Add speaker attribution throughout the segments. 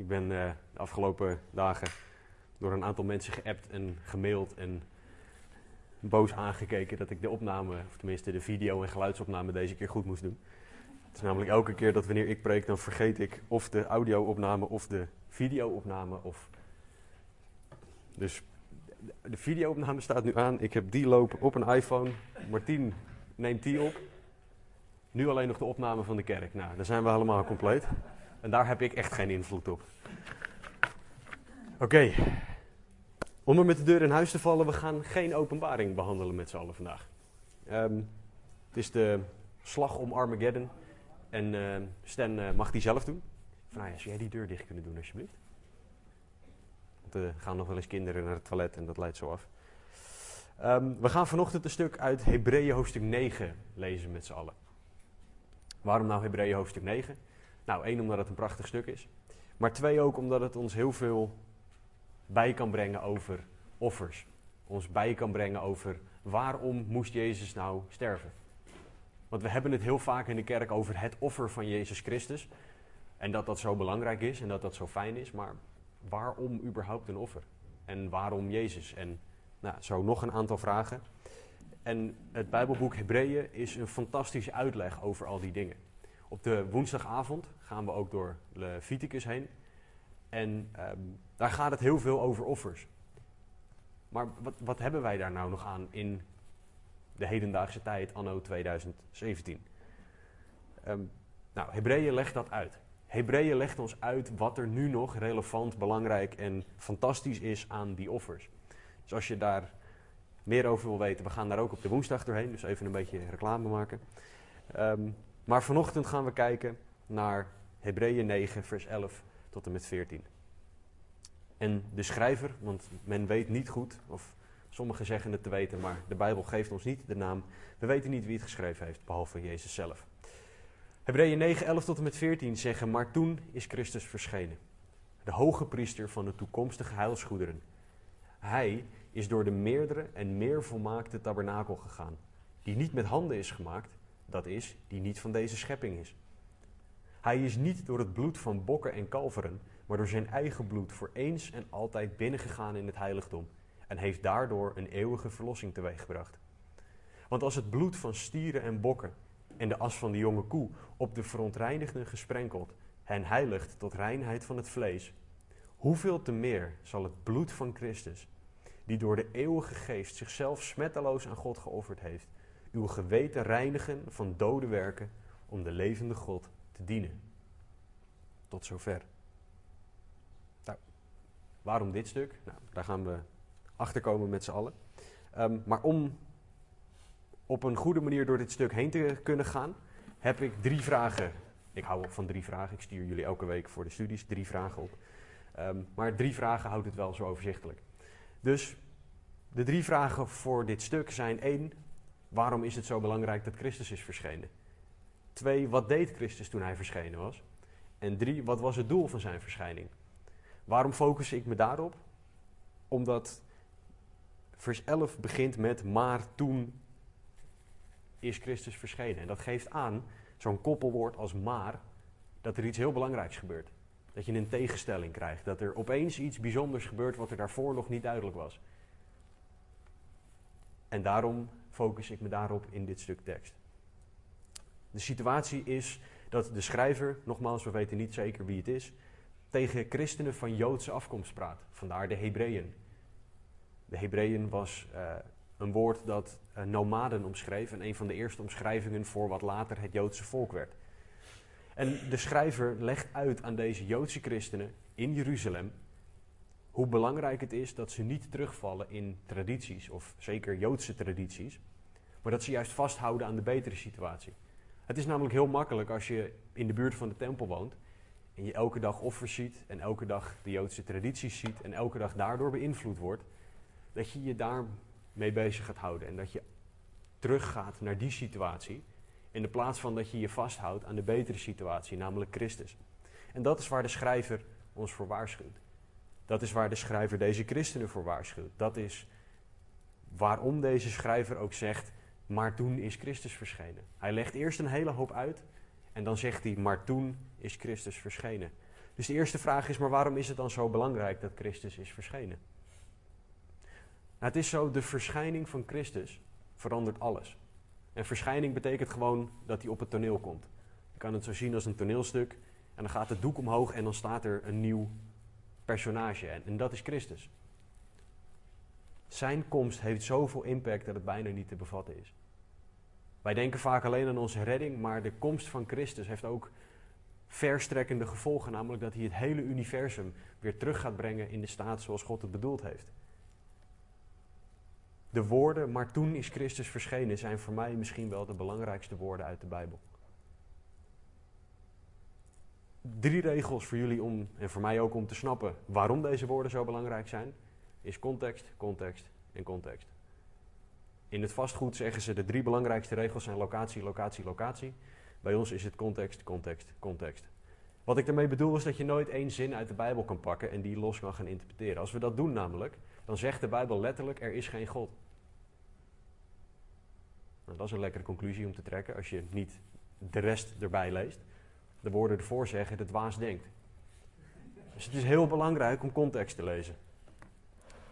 Speaker 1: Ik ben uh, de afgelopen dagen door een aantal mensen geappt en gemaild en boos aangekeken dat ik de opname, of tenminste de video- en geluidsopname deze keer goed moest doen. Het is namelijk elke keer dat wanneer ik preek, dan vergeet ik of de audio-opname of de video-opname. Of... Dus de video-opname staat nu aan. Ik heb die lopen op een iPhone. Martien neemt die op. Nu alleen nog de opname van de kerk. Nou, dan zijn we helemaal compleet. En daar heb ik echt geen invloed op. Oké. Om er met de deur in huis te vallen, we gaan geen openbaring behandelen met z'n allen vandaag. Um, het is de slag om Armageddon. En uh, Stan uh, mag die zelf doen. Van, nou zou jij die deur dicht kunnen doen alsjeblieft? Want er gaan nog wel eens kinderen naar het toilet en dat leidt zo af. Um, we gaan vanochtend een stuk uit Hebreeën hoofdstuk 9 lezen met z'n allen. Waarom nou Hebreeën hoofdstuk 9? Nou, één, omdat het een prachtig stuk is. Maar twee ook omdat het ons heel veel bij kan brengen over offers. Ons bij kan brengen over waarom moest Jezus nou sterven. Want we hebben het heel vaak in de kerk over het offer van Jezus Christus. En dat dat zo belangrijk is en dat dat zo fijn is. Maar waarom überhaupt een offer? En waarom Jezus? En nou, zo nog een aantal vragen. En het Bijbelboek Hebreeën is een fantastische uitleg over al die dingen. Op de woensdagavond gaan we ook door Leviticus heen. En um, daar gaat het heel veel over offers. Maar wat, wat hebben wij daar nou nog aan in de hedendaagse tijd, anno 2017? Um, nou, Hebreeën legt dat uit. Hebreeën legt ons uit wat er nu nog relevant, belangrijk en fantastisch is aan die offers. Dus als je daar meer over wil weten, we gaan daar ook op de woensdag doorheen, dus even een beetje reclame maken. Um, maar vanochtend gaan we kijken naar Hebreeën 9, vers 11 tot en met 14. En de schrijver, want men weet niet goed, of sommigen zeggen het te weten, maar de Bijbel geeft ons niet de naam. We weten niet wie het geschreven heeft, behalve Jezus zelf. Hebreeën 9, 11 tot en met 14 zeggen, maar toen is Christus verschenen. De hoge priester van de toekomstige heilsgoederen. Hij is door de meerdere en meer volmaakte tabernakel gegaan, die niet met handen is gemaakt, dat is, die niet van deze schepping is. Hij is niet door het bloed van bokken en kalveren, maar door zijn eigen bloed voor eens en altijd binnengegaan in het heiligdom en heeft daardoor een eeuwige verlossing teweeggebracht. Want als het bloed van stieren en bokken en de as van de jonge koe op de verontreinigden gesprenkeld hen heiligt tot reinheid van het vlees, hoeveel te meer zal het bloed van Christus, die door de eeuwige geest zichzelf smetteloos aan God geofferd heeft, uw geweten reinigen van dode werken om de levende God te dienen. Tot zover. Nou, waarom dit stuk? Nou, daar gaan we achter komen met z'n allen. Um, maar om op een goede manier door dit stuk heen te kunnen gaan, heb ik drie vragen. Ik hou op van drie vragen. Ik stuur jullie elke week voor de studies drie vragen op. Um, maar drie vragen houdt het wel zo overzichtelijk. Dus de drie vragen voor dit stuk zijn één, Waarom is het zo belangrijk dat Christus is verschenen? Twee, wat deed Christus toen hij verschenen was? En drie, wat was het doel van zijn verschijning? Waarom focus ik me daarop? Omdat vers 11 begint met maar toen is Christus verschenen. En dat geeft aan, zo'n koppelwoord als maar, dat er iets heel belangrijks gebeurt. Dat je een tegenstelling krijgt. Dat er opeens iets bijzonders gebeurt wat er daarvoor nog niet duidelijk was. En daarom focus ik me daarop in dit stuk tekst. De situatie is dat de schrijver, nogmaals, we weten niet zeker wie het is, tegen christenen van Joodse afkomst praat. Vandaar de Hebreeën. De Hebreeën was uh, een woord dat uh, nomaden omschreef en een van de eerste omschrijvingen voor wat later het Joodse volk werd. En de schrijver legt uit aan deze Joodse christenen in Jeruzalem hoe belangrijk het is dat ze niet terugvallen in tradities, of zeker Joodse tradities, maar dat ze juist vasthouden aan de betere situatie. Het is namelijk heel makkelijk als je in de buurt van de tempel woont en je elke dag offers ziet en elke dag de Joodse tradities ziet en elke dag daardoor beïnvloed wordt, dat je je daarmee bezig gaat houden en dat je teruggaat naar die situatie in de plaats van dat je je vasthoudt aan de betere situatie, namelijk Christus. En dat is waar de schrijver ons voor waarschuwt. Dat is waar de schrijver deze christenen voor waarschuwt. Dat is waarom deze schrijver ook zegt: maar toen is Christus verschenen. Hij legt eerst een hele hoop uit en dan zegt hij, maar toen is Christus verschenen. Dus de eerste vraag is, maar waarom is het dan zo belangrijk dat Christus is verschenen? Nou, het is zo, de verschijning van Christus verandert alles. En verschijning betekent gewoon dat hij op het toneel komt. Je kan het zo zien als een toneelstuk. En dan gaat het doek omhoog en dan staat er een nieuw personage. En, en dat is Christus. Zijn komst heeft zoveel impact dat het bijna niet te bevatten is. Wij denken vaak alleen aan onze redding, maar de komst van Christus heeft ook verstrekkende gevolgen. Namelijk dat hij het hele universum weer terug gaat brengen in de staat zoals God het bedoeld heeft. De woorden, maar toen is Christus verschenen, zijn voor mij misschien wel de belangrijkste woorden uit de Bijbel. Drie regels voor jullie om, en voor mij ook om te snappen waarom deze woorden zo belangrijk zijn, is context, context en context. In het vastgoed zeggen ze de drie belangrijkste regels zijn locatie, locatie, locatie. Bij ons is het context, context, context. Wat ik daarmee bedoel is dat je nooit één zin uit de Bijbel kan pakken en die los kan gaan interpreteren. Als we dat doen namelijk, dan zegt de Bijbel letterlijk er is geen God. Nou, dat is een lekkere conclusie om te trekken als je niet de rest erbij leest. De woorden ervoor zeggen dat dwaas denkt. Dus het is heel belangrijk om context te lezen.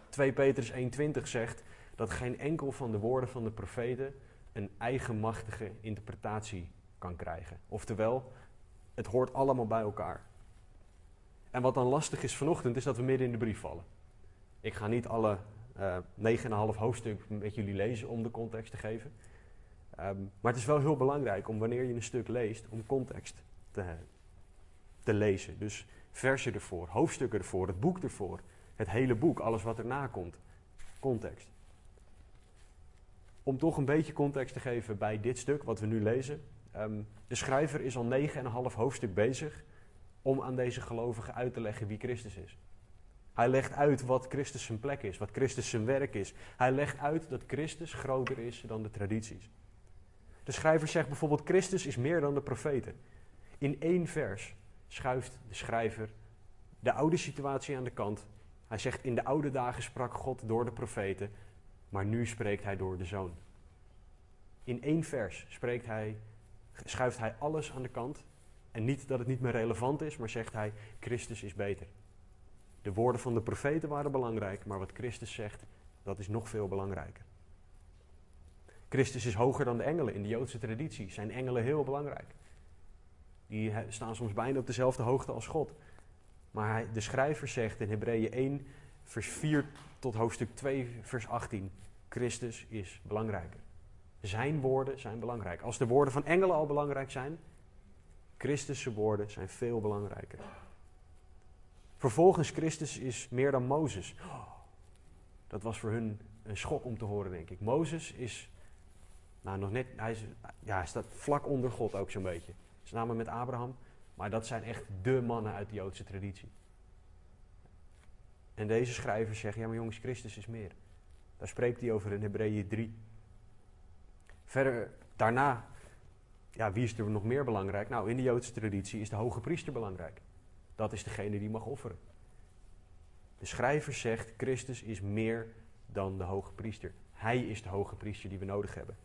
Speaker 1: 2 Petrus 1:20 zegt dat geen enkel van de woorden van de profeten een eigenmachtige interpretatie kan krijgen. Oftewel, het hoort allemaal bij elkaar. En wat dan lastig is vanochtend, is dat we midden in de brief vallen. Ik ga niet alle uh, 9,5 hoofdstuk met jullie lezen om de context te geven. Um, maar het is wel heel belangrijk om wanneer je een stuk leest, om context te, lezen. Dus versen ervoor, hoofdstukken ervoor, het boek ervoor, het hele boek, alles wat erna komt. Context. Om toch een beetje context te geven bij dit stuk wat we nu lezen. Um, de schrijver is al 9,5 hoofdstuk bezig om aan deze gelovigen uit te leggen wie Christus is. Hij legt uit wat Christus zijn plek is, wat Christus zijn werk is. Hij legt uit dat Christus groter is dan de tradities. De schrijver zegt bijvoorbeeld: Christus is meer dan de profeten. In één vers schuift de schrijver de oude situatie aan de kant. Hij zegt: In de oude dagen sprak God door de profeten, maar nu spreekt hij door de zoon. In één vers spreekt hij, schuift hij alles aan de kant. En niet dat het niet meer relevant is, maar zegt hij: Christus is beter. De woorden van de profeten waren belangrijk, maar wat Christus zegt, dat is nog veel belangrijker. Christus is hoger dan de engelen in de Joodse traditie. Zijn engelen heel belangrijk. Die staan soms bijna op dezelfde hoogte als God. Maar hij, de schrijver zegt in Hebreeën 1, vers 4 tot hoofdstuk 2, vers 18: Christus is belangrijker. Zijn woorden zijn belangrijk. Als de woorden van engelen al belangrijk zijn, Christus' woorden zijn veel belangrijker. Vervolgens, Christus is meer dan Mozes. dat was voor hun een schok om te horen, denk ik. Mozes is nou, nog net, hij, is, ja, hij staat vlak onder God ook zo'n beetje. Samen met Abraham. Maar dat zijn echt de mannen uit de Joodse traditie. En deze schrijvers zeggen, ja maar jongens, Christus is meer. Daar spreekt hij over in Hebreeën 3. Verder, daarna, ja, wie is er nog meer belangrijk? Nou, in de Joodse traditie is de hoge priester belangrijk. Dat is degene die mag offeren. De schrijver zegt, Christus is meer dan de hoge priester. Hij is de hoge priester die we nodig hebben.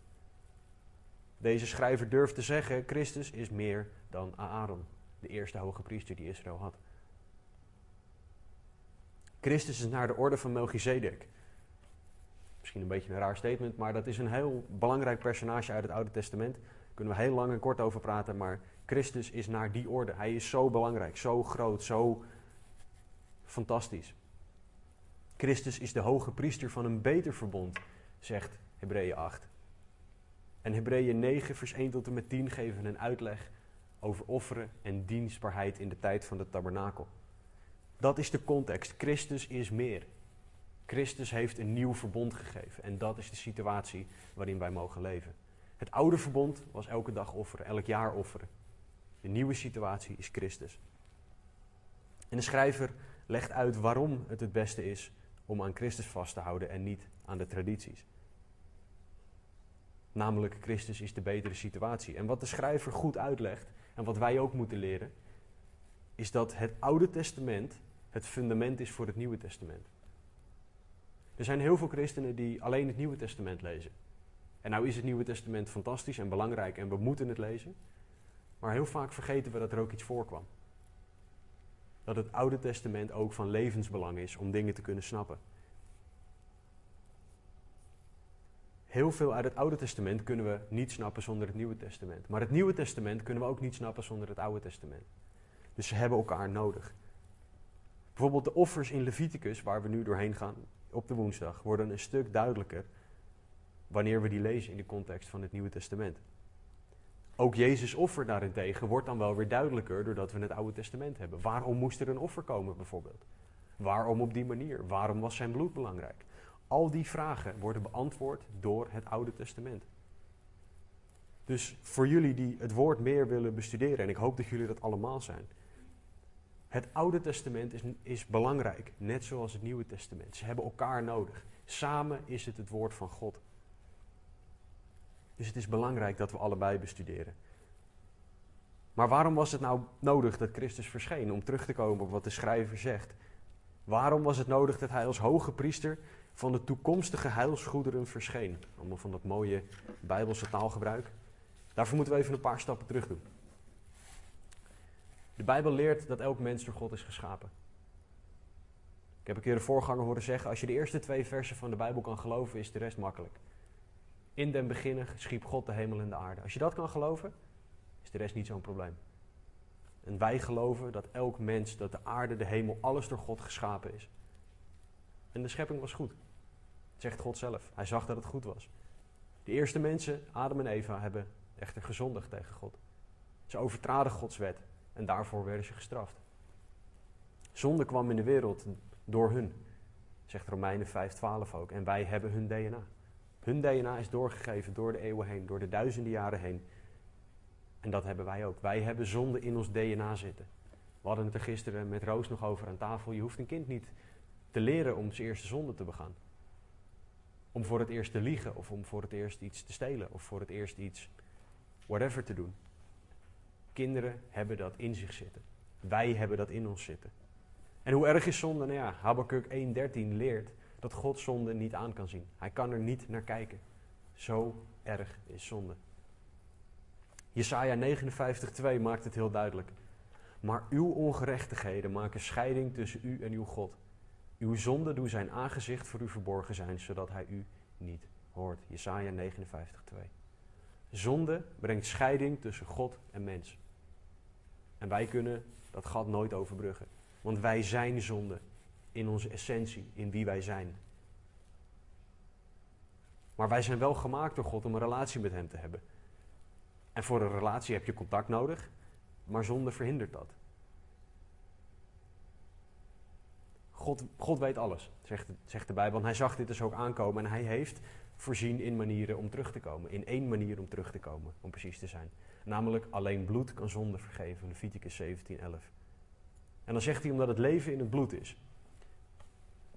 Speaker 1: Deze schrijver durft te zeggen: Christus is meer dan Aaron, de eerste hoge priester die Israël had. Christus is naar de orde van Melchizedek. Misschien een beetje een raar statement, maar dat is een heel belangrijk personage uit het Oude Testament. Daar kunnen we heel lang en kort over praten, maar Christus is naar die orde. Hij is zo belangrijk, zo groot, zo fantastisch. Christus is de hoge priester van een beter verbond, zegt Hebreeën 8. En Hebreeën 9, vers 1 tot en met 10 geven een uitleg over offeren en dienstbaarheid in de tijd van de tabernakel. Dat is de context. Christus is meer. Christus heeft een nieuw verbond gegeven. En dat is de situatie waarin wij mogen leven. Het oude verbond was elke dag offeren, elk jaar offeren. De nieuwe situatie is Christus. En de schrijver legt uit waarom het het beste is om aan Christus vast te houden en niet aan de tradities. Namelijk, Christus is de betere situatie. En wat de schrijver goed uitlegt, en wat wij ook moeten leren, is dat het Oude Testament het fundament is voor het Nieuwe Testament. Er zijn heel veel christenen die alleen het Nieuwe Testament lezen. En nou is het Nieuwe Testament fantastisch en belangrijk en we moeten het lezen. Maar heel vaak vergeten we dat er ook iets voorkwam. dat het Oude Testament ook van levensbelang is om dingen te kunnen snappen. Heel veel uit het Oude Testament kunnen we niet snappen zonder het Nieuwe Testament. Maar het Nieuwe Testament kunnen we ook niet snappen zonder het Oude Testament. Dus ze hebben elkaar nodig. Bijvoorbeeld de offers in Leviticus, waar we nu doorheen gaan op de woensdag, worden een stuk duidelijker wanneer we die lezen in de context van het Nieuwe Testament. Ook Jezus' offer daarentegen wordt dan wel weer duidelijker doordat we het Oude Testament hebben. Waarom moest er een offer komen bijvoorbeeld? Waarom op die manier? Waarom was zijn bloed belangrijk? Al die vragen worden beantwoord door het Oude Testament. Dus voor jullie die het woord meer willen bestuderen, en ik hoop dat jullie dat allemaal zijn. Het Oude Testament is, is belangrijk, net zoals het Nieuwe Testament. Ze hebben elkaar nodig. Samen is het het woord van God. Dus het is belangrijk dat we allebei bestuderen. Maar waarom was het nou nodig dat Christus verscheen? Om terug te komen op wat de schrijver zegt. Waarom was het nodig dat hij als hoge priester van de toekomstige heilsgoederen verscheen? Allemaal van dat mooie Bijbelse taalgebruik. Daarvoor moeten we even een paar stappen terug doen. De Bijbel leert dat elk mens door God is geschapen. Ik heb een keer de voorganger horen zeggen: als je de eerste twee versen van de Bijbel kan geloven, is de rest makkelijk. In den beginnen schiep God de hemel en de aarde. Als je dat kan geloven, is de rest niet zo'n probleem. En wij geloven dat elk mens, dat de aarde, de hemel, alles door God geschapen is. En de schepping was goed. Zegt God zelf. Hij zag dat het goed was. De eerste mensen, Adam en Eva, hebben echter gezondigd tegen God. Ze overtraden Gods wet en daarvoor werden ze gestraft. Zonde kwam in de wereld door hun, zegt Romeinen 5:12 ook. En wij hebben hun DNA. Hun DNA is doorgegeven door de eeuwen heen, door de duizenden jaren heen. En dat hebben wij ook. Wij hebben zonde in ons DNA zitten. We hadden het er gisteren met Roos nog over aan tafel. Je hoeft een kind niet te leren om zijn eerste zonde te begaan. Om voor het eerst te liegen, of om voor het eerst iets te stelen, of voor het eerst iets, whatever te doen. Kinderen hebben dat in zich zitten. Wij hebben dat in ons zitten. En hoe erg is zonde? Nou ja, Habakkuk 1.13 leert dat God zonde niet aan kan zien. Hij kan er niet naar kijken. Zo erg is zonde. Jesaja 59.2 maakt het heel duidelijk. Maar uw ongerechtigheden maken scheiding tussen u en uw God. Uw zonde doet zijn aangezicht voor u verborgen zijn, zodat hij u niet hoort. Jesaja 59.2 Zonde brengt scheiding tussen God en mens. En wij kunnen dat gat nooit overbruggen. Want wij zijn zonde in onze essentie, in wie wij zijn. Maar wij zijn wel gemaakt door God om een relatie met Hem te hebben. En voor een relatie heb je contact nodig, maar zonde verhindert dat. God, God weet alles, zegt, zegt de Bijbel. Hij zag dit dus ook aankomen en hij heeft voorzien in manieren om terug te komen. In één manier om terug te komen, om precies te zijn. Namelijk alleen bloed kan zonde vergeven, Leviticus 17, 11. En dan zegt hij omdat het leven in het bloed is.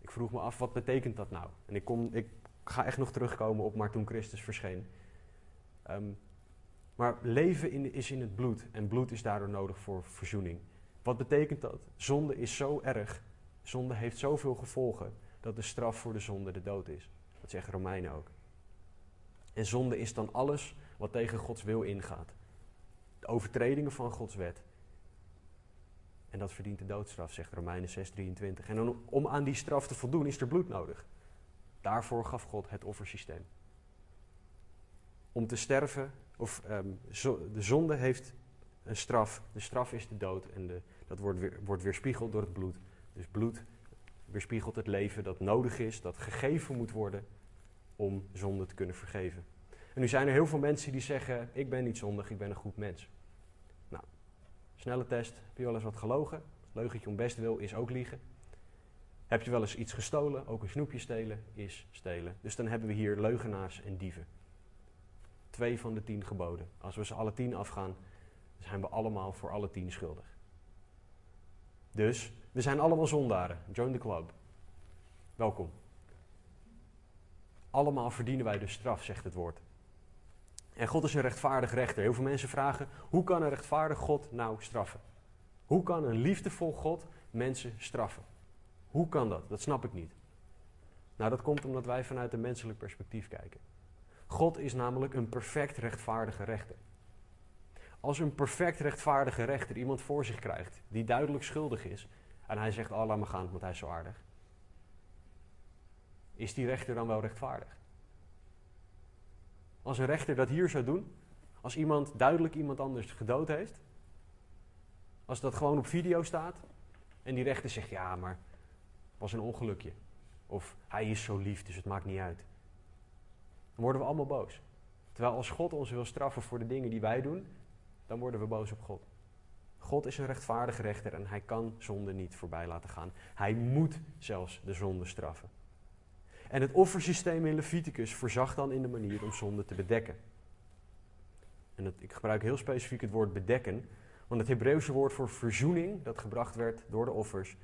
Speaker 1: Ik vroeg me af, wat betekent dat nou? En ik, kom, ik ga echt nog terugkomen op maar toen Christus verscheen. Ehm, maar leven is in het bloed en bloed is daardoor nodig voor verzoening. Wat betekent dat? Zonde is zo erg, zonde heeft zoveel gevolgen, dat de straf voor de zonde de dood is. Dat zeggen Romeinen ook. En zonde is dan alles wat tegen Gods wil ingaat. De overtredingen van Gods wet. En dat verdient de doodstraf, zegt Romeinen 6:23. En om aan die straf te voldoen is er bloed nodig. Daarvoor gaf God het offersysteem. Om te sterven, of ehm, de zonde heeft een straf. De straf is de dood en de, dat wordt, weer, wordt weerspiegeld door het bloed. Dus bloed weerspiegelt het leven dat nodig is, dat gegeven moet worden om zonde te kunnen vergeven. En nu zijn er heel veel mensen die zeggen: Ik ben niet zondig, ik ben een goed mens. Nou, snelle test. Heb je wel eens wat gelogen? Leugentje om best wil is ook liegen. Heb je wel eens iets gestolen? Ook een snoepje stelen is stelen. Dus dan hebben we hier leugenaars en dieven. Twee van de tien geboden. Als we ze alle tien afgaan, zijn we allemaal voor alle tien schuldig. Dus we zijn allemaal zondaren. Join the club. Welkom. Allemaal verdienen wij dus straf, zegt het woord. En God is een rechtvaardig rechter. Heel veel mensen vragen: hoe kan een rechtvaardig God nou straffen? Hoe kan een liefdevol God mensen straffen? Hoe kan dat? Dat snap ik niet. Nou, dat komt omdat wij vanuit een menselijk perspectief kijken. God is namelijk een perfect rechtvaardige rechter. Als een perfect rechtvaardige rechter iemand voor zich krijgt die duidelijk schuldig is en hij zegt, oh laat me gaan, want hij is zo aardig. Is die rechter dan wel rechtvaardig? Als een rechter dat hier zou doen, als iemand duidelijk iemand anders gedood heeft, als dat gewoon op video staat en die rechter zegt, ja maar was een ongelukje. Of hij is zo lief, dus het maakt niet uit. Dan worden we allemaal boos. Terwijl als God ons wil straffen voor de dingen die wij doen, dan worden we boos op God. God is een rechtvaardige rechter en hij kan zonde niet voorbij laten gaan. Hij moet zelfs de zonde straffen. En het offersysteem in Leviticus voorzag dan in de manier om zonde te bedekken. En het, ik gebruik heel specifiek het woord bedekken, want het Hebreeuwse woord voor verzoening, dat gebracht werd door de offers,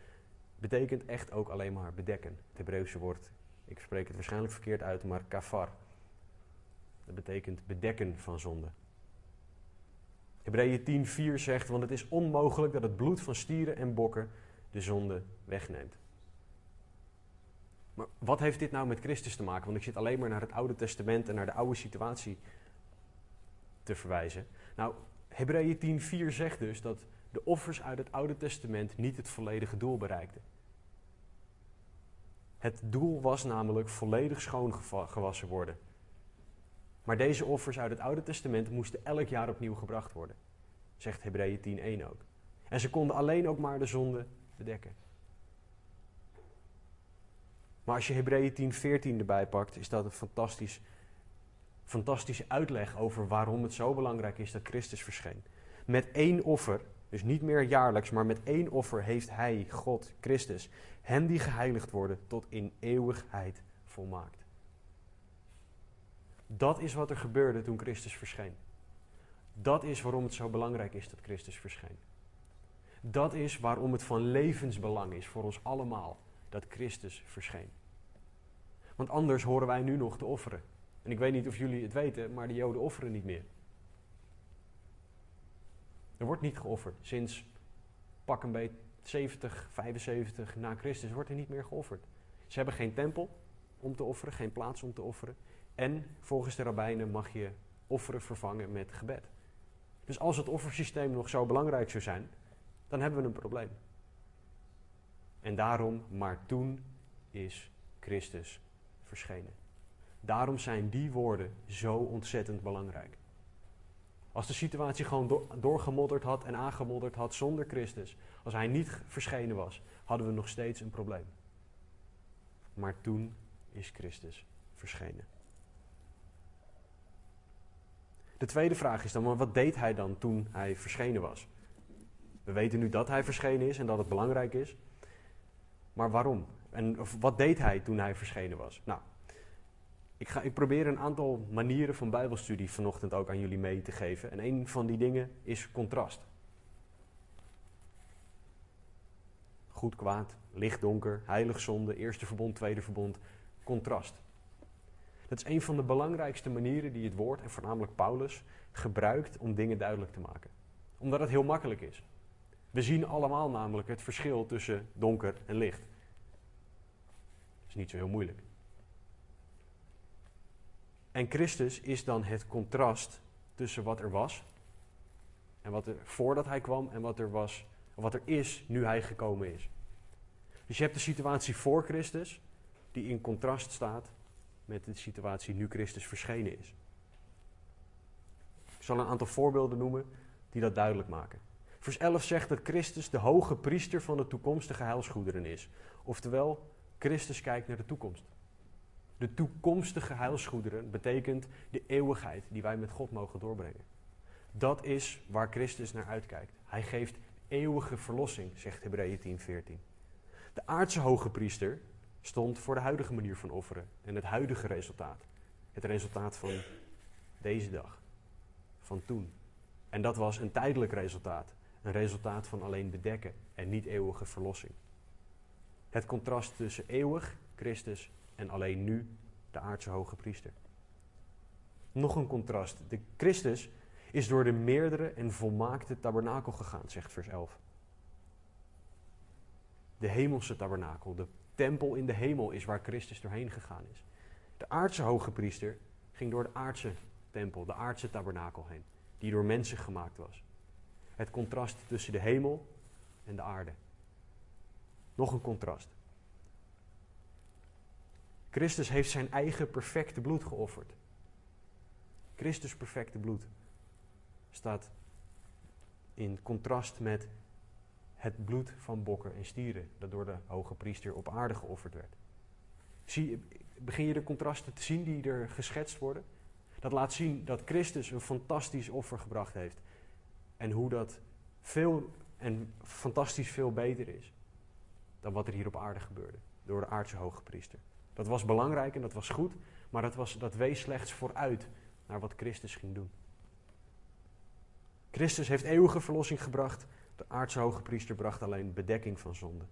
Speaker 1: betekent echt ook alleen maar bedekken. Het Hebreeuwse woord, ik spreek het waarschijnlijk verkeerd uit, maar kafar. Dat betekent bedekken van zonde. Hebreeën 10:4 zegt, want het is onmogelijk dat het bloed van stieren en bokken de zonde wegneemt. Maar wat heeft dit nou met Christus te maken? Want ik zit alleen maar naar het Oude Testament en naar de oude situatie te verwijzen. Nou, Hebreeën 10:4 zegt dus dat de offers uit het Oude Testament niet het volledige doel bereikten. Het doel was namelijk volledig schoongewassen worden. Maar deze offers uit het Oude Testament moesten elk jaar opnieuw gebracht worden, zegt Hebreeën 10:1 ook. En ze konden alleen ook maar de zonde bedekken. Maar als je Hebreeën 10:14 erbij pakt, is dat een fantastisch, fantastische uitleg over waarom het zo belangrijk is dat Christus verscheen. Met één offer, dus niet meer jaarlijks, maar met één offer heeft Hij, God, Christus, hen die geheiligd worden tot in eeuwigheid volmaakt. Dat is wat er gebeurde toen Christus verscheen. Dat is waarom het zo belangrijk is dat Christus verscheen. Dat is waarom het van levensbelang is voor ons allemaal dat Christus verscheen. Want anders horen wij nu nog te offeren. En ik weet niet of jullie het weten, maar de Joden offeren niet meer. Er wordt niet geofferd. Sinds pak een beetje 70, 75 na Christus wordt er niet meer geofferd. Ze hebben geen tempel om te offeren, geen plaats om te offeren. En volgens de rabbijnen mag je offeren vervangen met gebed. Dus als het offersysteem nog zo belangrijk zou zijn, dan hebben we een probleem. En daarom, maar toen is Christus verschenen. Daarom zijn die woorden zo ontzettend belangrijk. Als de situatie gewoon doorgemodderd had en aangemodderd had zonder Christus, als hij niet verschenen was, hadden we nog steeds een probleem. Maar toen is Christus verschenen. De tweede vraag is dan, maar wat deed hij dan toen hij verschenen was? We weten nu dat hij verschenen is en dat het belangrijk is. Maar waarom? En wat deed hij toen hij verschenen was? Nou, ik, ga, ik probeer een aantal manieren van Bijbelstudie vanochtend ook aan jullie mee te geven. En een van die dingen is contrast. Goed, kwaad, licht, donker, heilig, zonde, eerste verbond, tweede verbond, contrast. Dat is een van de belangrijkste manieren die het woord, en voornamelijk Paulus, gebruikt om dingen duidelijk te maken. Omdat het heel makkelijk is. We zien allemaal namelijk het verschil tussen donker en licht. Dat is niet zo heel moeilijk. En Christus is dan het contrast tussen wat er was en wat er voordat hij kwam en wat er was, wat er is nu hij gekomen is. Dus je hebt de situatie voor Christus, die in contrast staat met de situatie nu Christus verschenen is. Ik zal een aantal voorbeelden noemen die dat duidelijk maken. Vers 11 zegt dat Christus de hoge priester van de toekomstige heilsgoederen is. Oftewel, Christus kijkt naar de toekomst. De toekomstige heilsgoederen betekent de eeuwigheid die wij met God mogen doorbrengen. Dat is waar Christus naar uitkijkt. Hij geeft eeuwige verlossing, zegt Hebreeën 10:14. De aardse hoge priester stond voor de huidige manier van offeren en het huidige resultaat. Het resultaat van deze dag, van toen. En dat was een tijdelijk resultaat. Een resultaat van alleen bedekken en niet eeuwige verlossing. Het contrast tussen eeuwig, Christus, en alleen nu de aardse hoge priester. Nog een contrast. De Christus is door de meerdere en volmaakte tabernakel gegaan, zegt vers 11. De hemelse tabernakel, de tempel in de hemel is waar Christus doorheen gegaan is. De aardse hoge priester ging door de aardse tempel, de aardse tabernakel heen. die door mensen gemaakt was. Het contrast tussen de hemel en de aarde. Nog een contrast. Christus heeft zijn eigen perfecte bloed geofferd. Christus perfecte bloed staat in contrast met het bloed van bokken en stieren dat door de hoge priester op aarde geofferd werd. Zie, begin je de contrasten te zien die er geschetst worden? Dat laat zien dat Christus een fantastisch offer gebracht heeft. En hoe dat veel en fantastisch veel beter is dan wat er hier op aarde gebeurde door de aardse hoge priester. Dat was belangrijk en dat was goed, maar dat, was, dat wees slechts vooruit naar wat Christus ging doen. Christus heeft eeuwige verlossing gebracht. De aardse hoge priester bracht alleen bedekking van zonde.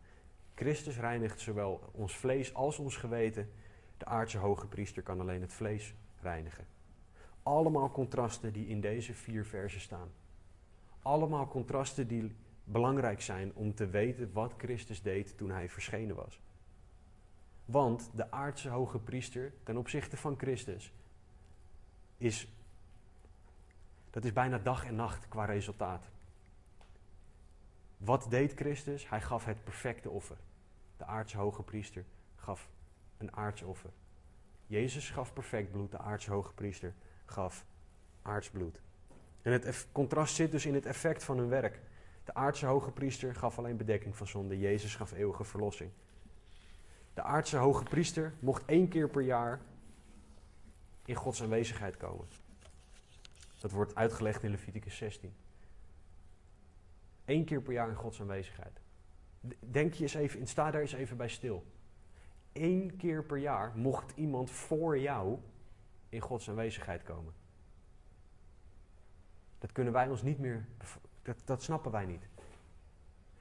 Speaker 1: Christus reinigt zowel ons vlees als ons geweten. De aardse hoge priester kan alleen het vlees reinigen. Allemaal contrasten die in deze vier versen staan. Allemaal contrasten die belangrijk zijn om te weten wat Christus deed toen hij verschenen was. Want de aardse hoge priester ten opzichte van Christus is, dat is bijna dag en nacht qua resultaat. Wat deed Christus? Hij gaf het perfecte offer. De aardse hoge priester gaf een aards offer. Jezus gaf perfect bloed, de aardse hoge priester gaf aardsbloed. En het contrast zit dus in het effect van hun werk. De aardse hoge priester gaf alleen bedekking van zonde, Jezus gaf eeuwige verlossing. De aardse hoge priester mocht één keer per jaar in Gods aanwezigheid komen. Dat wordt uitgelegd in Leviticus 16. Eén keer per jaar in Gods aanwezigheid. Denk je eens even, sta daar eens even bij stil. Eén keer per jaar mocht iemand voor jou in Gods aanwezigheid komen. Dat kunnen wij ons niet meer, dat, dat snappen wij niet.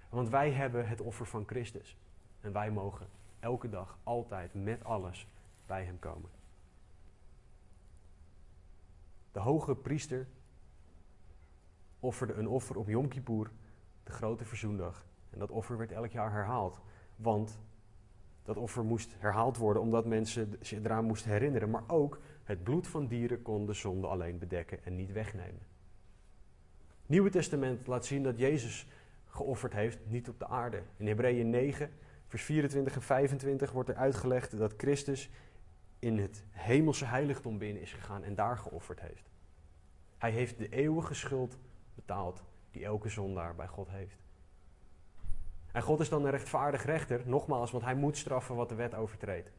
Speaker 1: Want wij hebben het offer van Christus. En wij mogen elke dag, altijd, met alles bij Hem komen. De hoge priester offerde een offer op Yom Kippur, de grote verzoendag. En dat offer werd elk jaar herhaald. Want dat offer moest herhaald worden omdat mensen zich eraan moesten herinneren. Maar ook het bloed van dieren kon de zonde alleen bedekken en niet wegnemen. Nieuwe Testament laat zien dat Jezus geofferd heeft, niet op de aarde. In Hebreeën 9, vers 24 en 25 wordt er uitgelegd dat Christus in het hemelse heiligdom binnen is gegaan en daar geofferd heeft. Hij heeft de eeuwige schuld betaald die elke zondaar bij God heeft. En God is dan een rechtvaardig rechter, nogmaals, want hij moet straffen wat de wet overtreedt.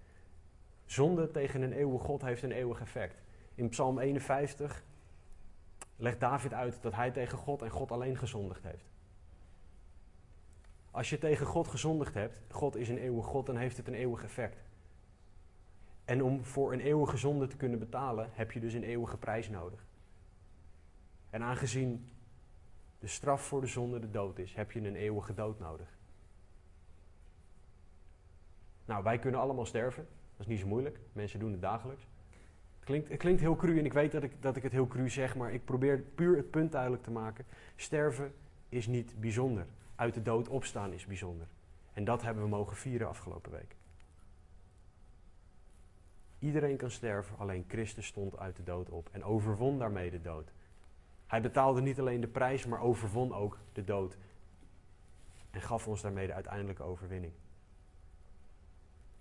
Speaker 1: Zonde tegen een eeuwige God heeft een eeuwig effect. In Psalm 51 legt David uit dat hij tegen God en God alleen gezondigd heeft. Als je tegen God gezondigd hebt, God is een eeuwig God, dan heeft het een eeuwig effect. En om voor een eeuwige zonde te kunnen betalen, heb je dus een eeuwige prijs nodig. En aangezien de straf voor de zonde de dood is, heb je een eeuwige dood nodig. Nou, wij kunnen allemaal sterven. Dat is niet zo moeilijk. Mensen doen het dagelijks. Het klinkt, het klinkt heel cru en ik weet dat ik, dat ik het heel cru zeg, maar ik probeer puur het punt duidelijk te maken. Sterven is niet bijzonder. Uit de dood opstaan is bijzonder. En dat hebben we mogen vieren afgelopen week. Iedereen kan sterven, alleen Christus stond uit de dood op en overwon daarmee de dood. Hij betaalde niet alleen de prijs, maar overwon ook de dood. En gaf ons daarmee de uiteindelijke overwinning.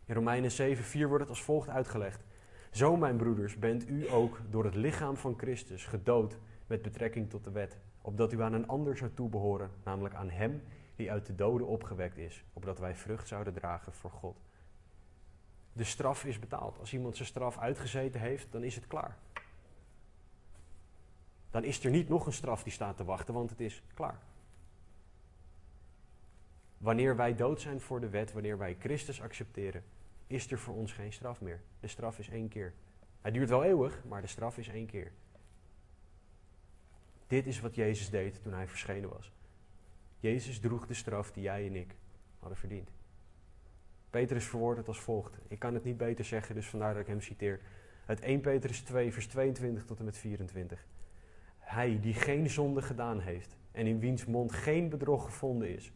Speaker 1: In Romeinen 7, 4 wordt het als volgt uitgelegd. Zo, mijn broeders, bent u ook door het lichaam van Christus gedood met betrekking tot de wet, opdat u aan een ander zou toebehoren, namelijk aan Hem die uit de doden opgewekt is, opdat wij vrucht zouden dragen voor God. De straf is betaald. Als iemand zijn straf uitgezeten heeft, dan is het klaar. Dan is er niet nog een straf die staat te wachten, want het is klaar. Wanneer wij dood zijn voor de wet, wanneer wij Christus accepteren, is er voor ons geen straf meer. De straf is één keer. Hij duurt wel eeuwig, maar de straf is één keer. Dit is wat Jezus deed toen hij verschenen was. Jezus droeg de straf die jij en ik hadden verdiend. Petrus verwoordt het als volgt. Ik kan het niet beter zeggen, dus vandaar dat ik hem citeer. Het 1 Petrus 2, vers 22 tot en met 24. Hij die geen zonde gedaan heeft en in wiens mond geen bedrog gevonden is,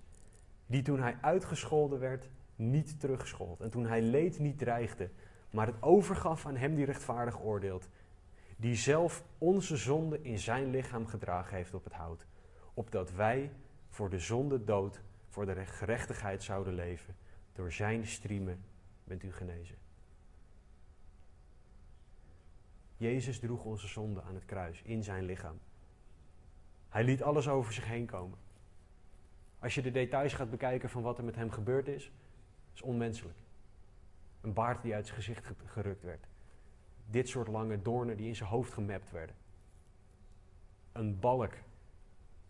Speaker 1: die toen hij uitgescholden werd, niet terugschold. En toen hij leed, niet dreigde, maar het overgaf aan hem die rechtvaardig oordeelt. die zelf onze zonde in zijn lichaam gedragen heeft op het hout, opdat wij voor de zonde dood, voor de gerechtigheid zouden leven. Door zijn striemen bent u genezen. Jezus droeg onze zonde aan het kruis in zijn lichaam. Hij liet alles over zich heen komen. Als je de details gaat bekijken van wat er met hem gebeurd is, is onmenselijk. Een baard die uit zijn gezicht gerukt werd. Dit soort lange doornen die in zijn hoofd gemapt werden. Een balk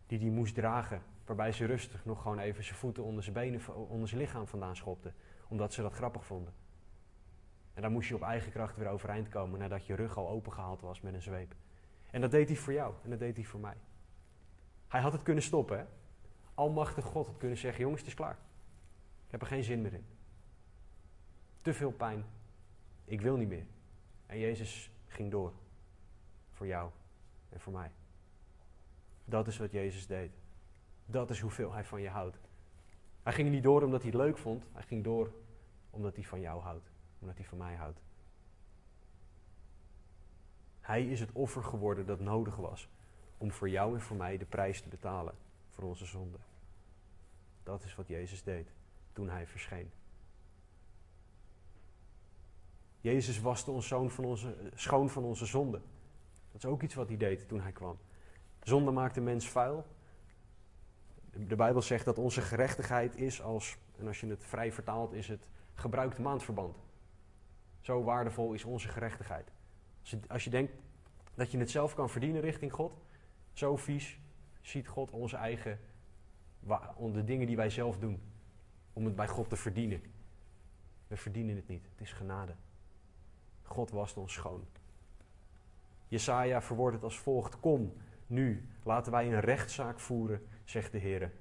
Speaker 1: die hij moest dragen, waarbij ze rustig nog gewoon even zijn voeten onder zijn benen, onder zijn lichaam vandaan schopte, omdat ze dat grappig vonden. En dan moest je op eigen kracht weer overeind komen nadat je rug al opengehaald was met een zweep. En dat deed hij voor jou en dat deed hij voor mij. Hij had het kunnen stoppen, hè? Almachtig God had kunnen zeggen: jongens, het is klaar. Ik heb er geen zin meer in. Te veel pijn. Ik wil niet meer. En Jezus ging door. Voor jou en voor mij. Dat is wat Jezus deed. Dat is hoeveel hij van je houdt. Hij ging niet door omdat hij het leuk vond. Hij ging door omdat hij van jou houdt. Omdat hij van mij houdt. Hij is het offer geworden dat nodig was om voor jou en voor mij de prijs te betalen voor onze zonde. Dat is wat Jezus deed toen hij verscheen. Jezus waste ons zoon van onze, schoon van onze zonde. Dat is ook iets wat hij deed toen hij kwam. Zonde maakt de mens vuil. De Bijbel zegt dat onze gerechtigheid is als, en als je het vrij vertaalt, is het gebruikte maandverband. Zo waardevol is onze gerechtigheid. Als je, als je denkt dat je het zelf kan verdienen richting God, zo vies ziet God onze eigen, de dingen die wij zelf doen, om het bij God te verdienen. We verdienen het niet, het is genade. God wast ons schoon. Jesaja verwoordt het als volgt: Kom, nu, laten wij een rechtszaak voeren, zegt de Heer.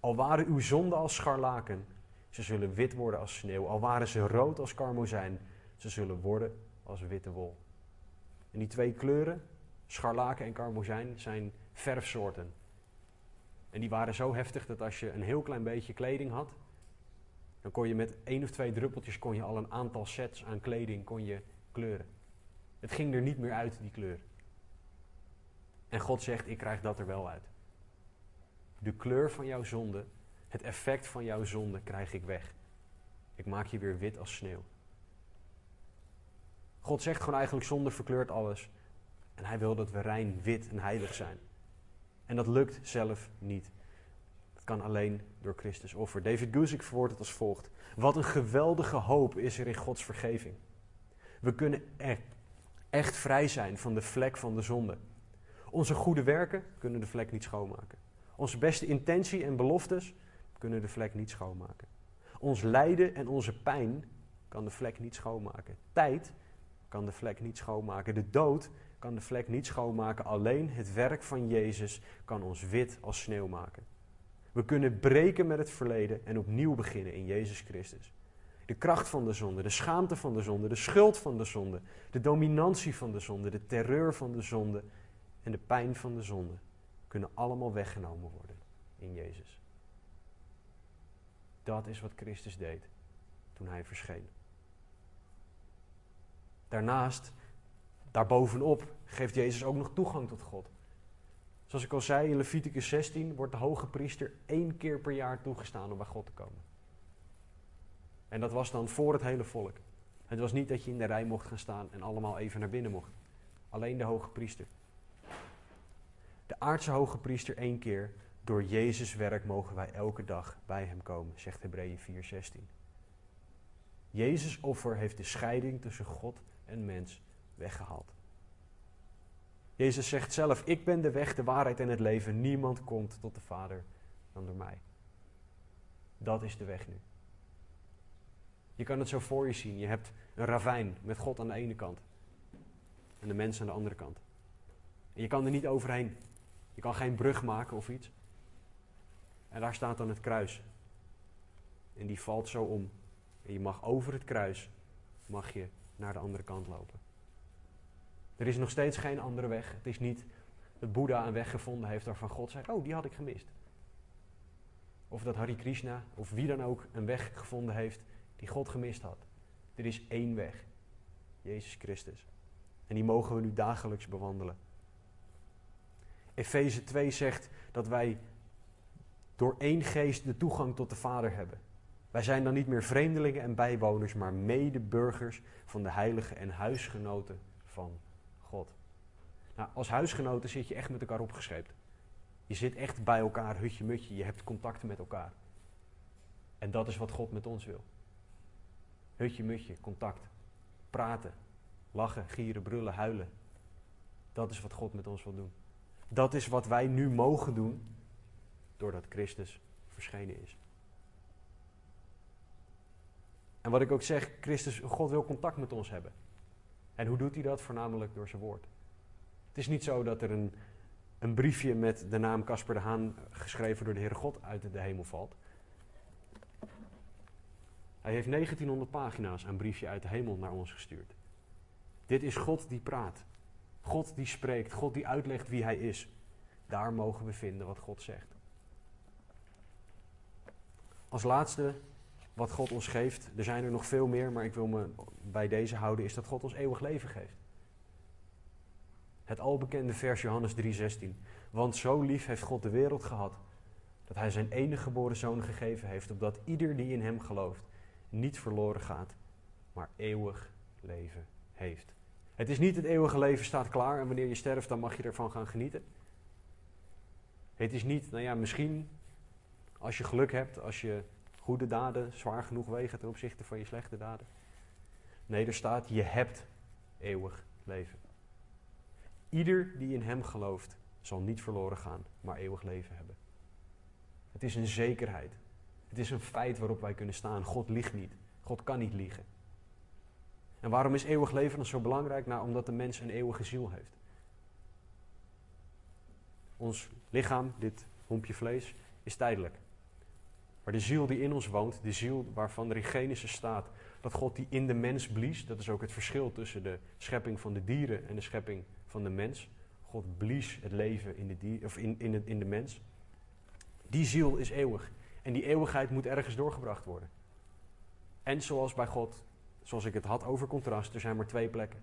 Speaker 1: Al waren uw zonden als scharlaken, ze zullen wit worden als sneeuw. Al waren ze rood als karmozijn, ze zullen worden als witte wol. En die twee kleuren, scharlaken en karmozijn, zijn verfsoorten. En die waren zo heftig dat als je een heel klein beetje kleding had, dan kon je met één of twee druppeltjes kon je al een aantal sets aan kleding kon je kleuren. Het ging er niet meer uit, die kleur. En God zegt, ik krijg dat er wel uit. De kleur van jouw zonde, het effect van jouw zonde krijg ik weg. Ik maak je weer wit als sneeuw. God zegt gewoon eigenlijk, zonde verkleurt alles. En hij wil dat we rein, wit en heilig zijn. En dat lukt zelf niet. Dat kan alleen door Christus offer. David Guzik verwoordt het als volgt. Wat een geweldige hoop is er in Gods vergeving. We kunnen echt, echt vrij zijn van de vlek van de zonde. Onze goede werken kunnen de vlek niet schoonmaken. Onze beste intentie en beloftes kunnen de vlek niet schoonmaken. Ons lijden en onze pijn kan de vlek niet schoonmaken. Tijd kan de vlek niet schoonmaken. De dood kan de vlek niet schoonmaken. Alleen het werk van Jezus kan ons wit als sneeuw maken. We kunnen breken met het verleden en opnieuw beginnen in Jezus Christus. De kracht van de zonde, de schaamte van de zonde, de schuld van de zonde, de dominantie van de zonde, de terreur van de zonde en de pijn van de zonde kunnen allemaal weggenomen worden in Jezus. Dat is wat Christus deed toen hij verscheen. Daarnaast, daarbovenop, geeft Jezus ook nog toegang tot God. Zoals ik al zei in Leviticus 16 wordt de hoge priester één keer per jaar toegestaan om bij God te komen. En dat was dan voor het hele volk. Het was niet dat je in de rij mocht gaan staan en allemaal even naar binnen mocht. Alleen de hoge priester. De aardse hoge priester één keer. Door Jezus werk mogen wij elke dag bij hem komen, zegt Hebreeën 4:16. Jezus offer heeft de scheiding tussen God en mens weggehaald. Jezus zegt zelf: Ik ben de weg, de waarheid en het leven. Niemand komt tot de Vader dan door mij. Dat is de weg nu. Je kan het zo voor je zien. Je hebt een ravijn met God aan de ene kant en de mens aan de andere kant. En je kan er niet overheen. Je kan geen brug maken of iets. En daar staat dan het kruis. En die valt zo om. En je mag over het kruis mag je naar de andere kant lopen. Er is nog steeds geen andere weg. Het is niet dat Boeddha een weg gevonden heeft waarvan God zegt: Oh, die had ik gemist. Of dat Hari Krishna of wie dan ook een weg gevonden heeft die God gemist had. Er is één weg. Jezus Christus. En die mogen we nu dagelijks bewandelen. Efeze 2 zegt dat wij door één geest de toegang tot de Vader hebben. Wij zijn dan niet meer vreemdelingen en bijwoners, maar medeburgers van de heiligen en huisgenoten van God. Nou, als huisgenoten zit je echt met elkaar opgescheept. Je zit echt bij elkaar, hutje mutje, je hebt contacten met elkaar. En dat is wat God met ons wil. Hutje mutje, contact. Praten, lachen, gieren, brullen, huilen. Dat is wat God met ons wil doen. Dat is wat wij nu mogen doen doordat Christus verschenen is. En wat ik ook zeg, Christus, God wil contact met ons hebben. En hoe doet hij dat? Voornamelijk door zijn woord. Het is niet zo dat er een, een briefje met de naam Casper de Haan geschreven door de Heere God uit de hemel valt. Hij heeft 1900 pagina's een briefje uit de hemel naar ons gestuurd. Dit is God die praat. God die spreekt. God die uitlegt wie hij is. Daar mogen we vinden wat God zegt. Als laatste wat God ons geeft, er zijn er nog veel meer, maar ik wil me bij deze houden, is dat God ons eeuwig leven geeft. Het albekende vers Johannes 3:16. Want zo lief heeft God de wereld gehad, dat hij zijn enige geboren zoon gegeven heeft, opdat ieder die in hem gelooft niet verloren gaat, maar eeuwig leven heeft. Het is niet het eeuwige leven staat klaar en wanneer je sterft dan mag je ervan gaan genieten. Het is niet, nou ja, misschien als je geluk hebt, als je goede daden zwaar genoeg wegen ten opzichte van je slechte daden. Nee, er staat, je hebt eeuwig leven. Ieder die in hem gelooft, zal niet verloren gaan, maar eeuwig leven hebben. Het is een zekerheid. Het is een feit waarop wij kunnen staan. God liegt niet. God kan niet liegen. En waarom is eeuwig leven dan zo belangrijk? Nou, omdat de mens een eeuwige ziel heeft. Ons lichaam, dit hompje vlees, is tijdelijk. Maar de ziel die in ons woont, de ziel waarvan er in Genesis staat dat God die in de mens blies, dat is ook het verschil tussen de schepping van de dieren en de schepping van de mens. God blies het leven in de, of in, in, in de mens. Die ziel is eeuwig. En die eeuwigheid moet ergens doorgebracht worden. En zoals bij God, zoals ik het had over contrast, er zijn maar twee plekken.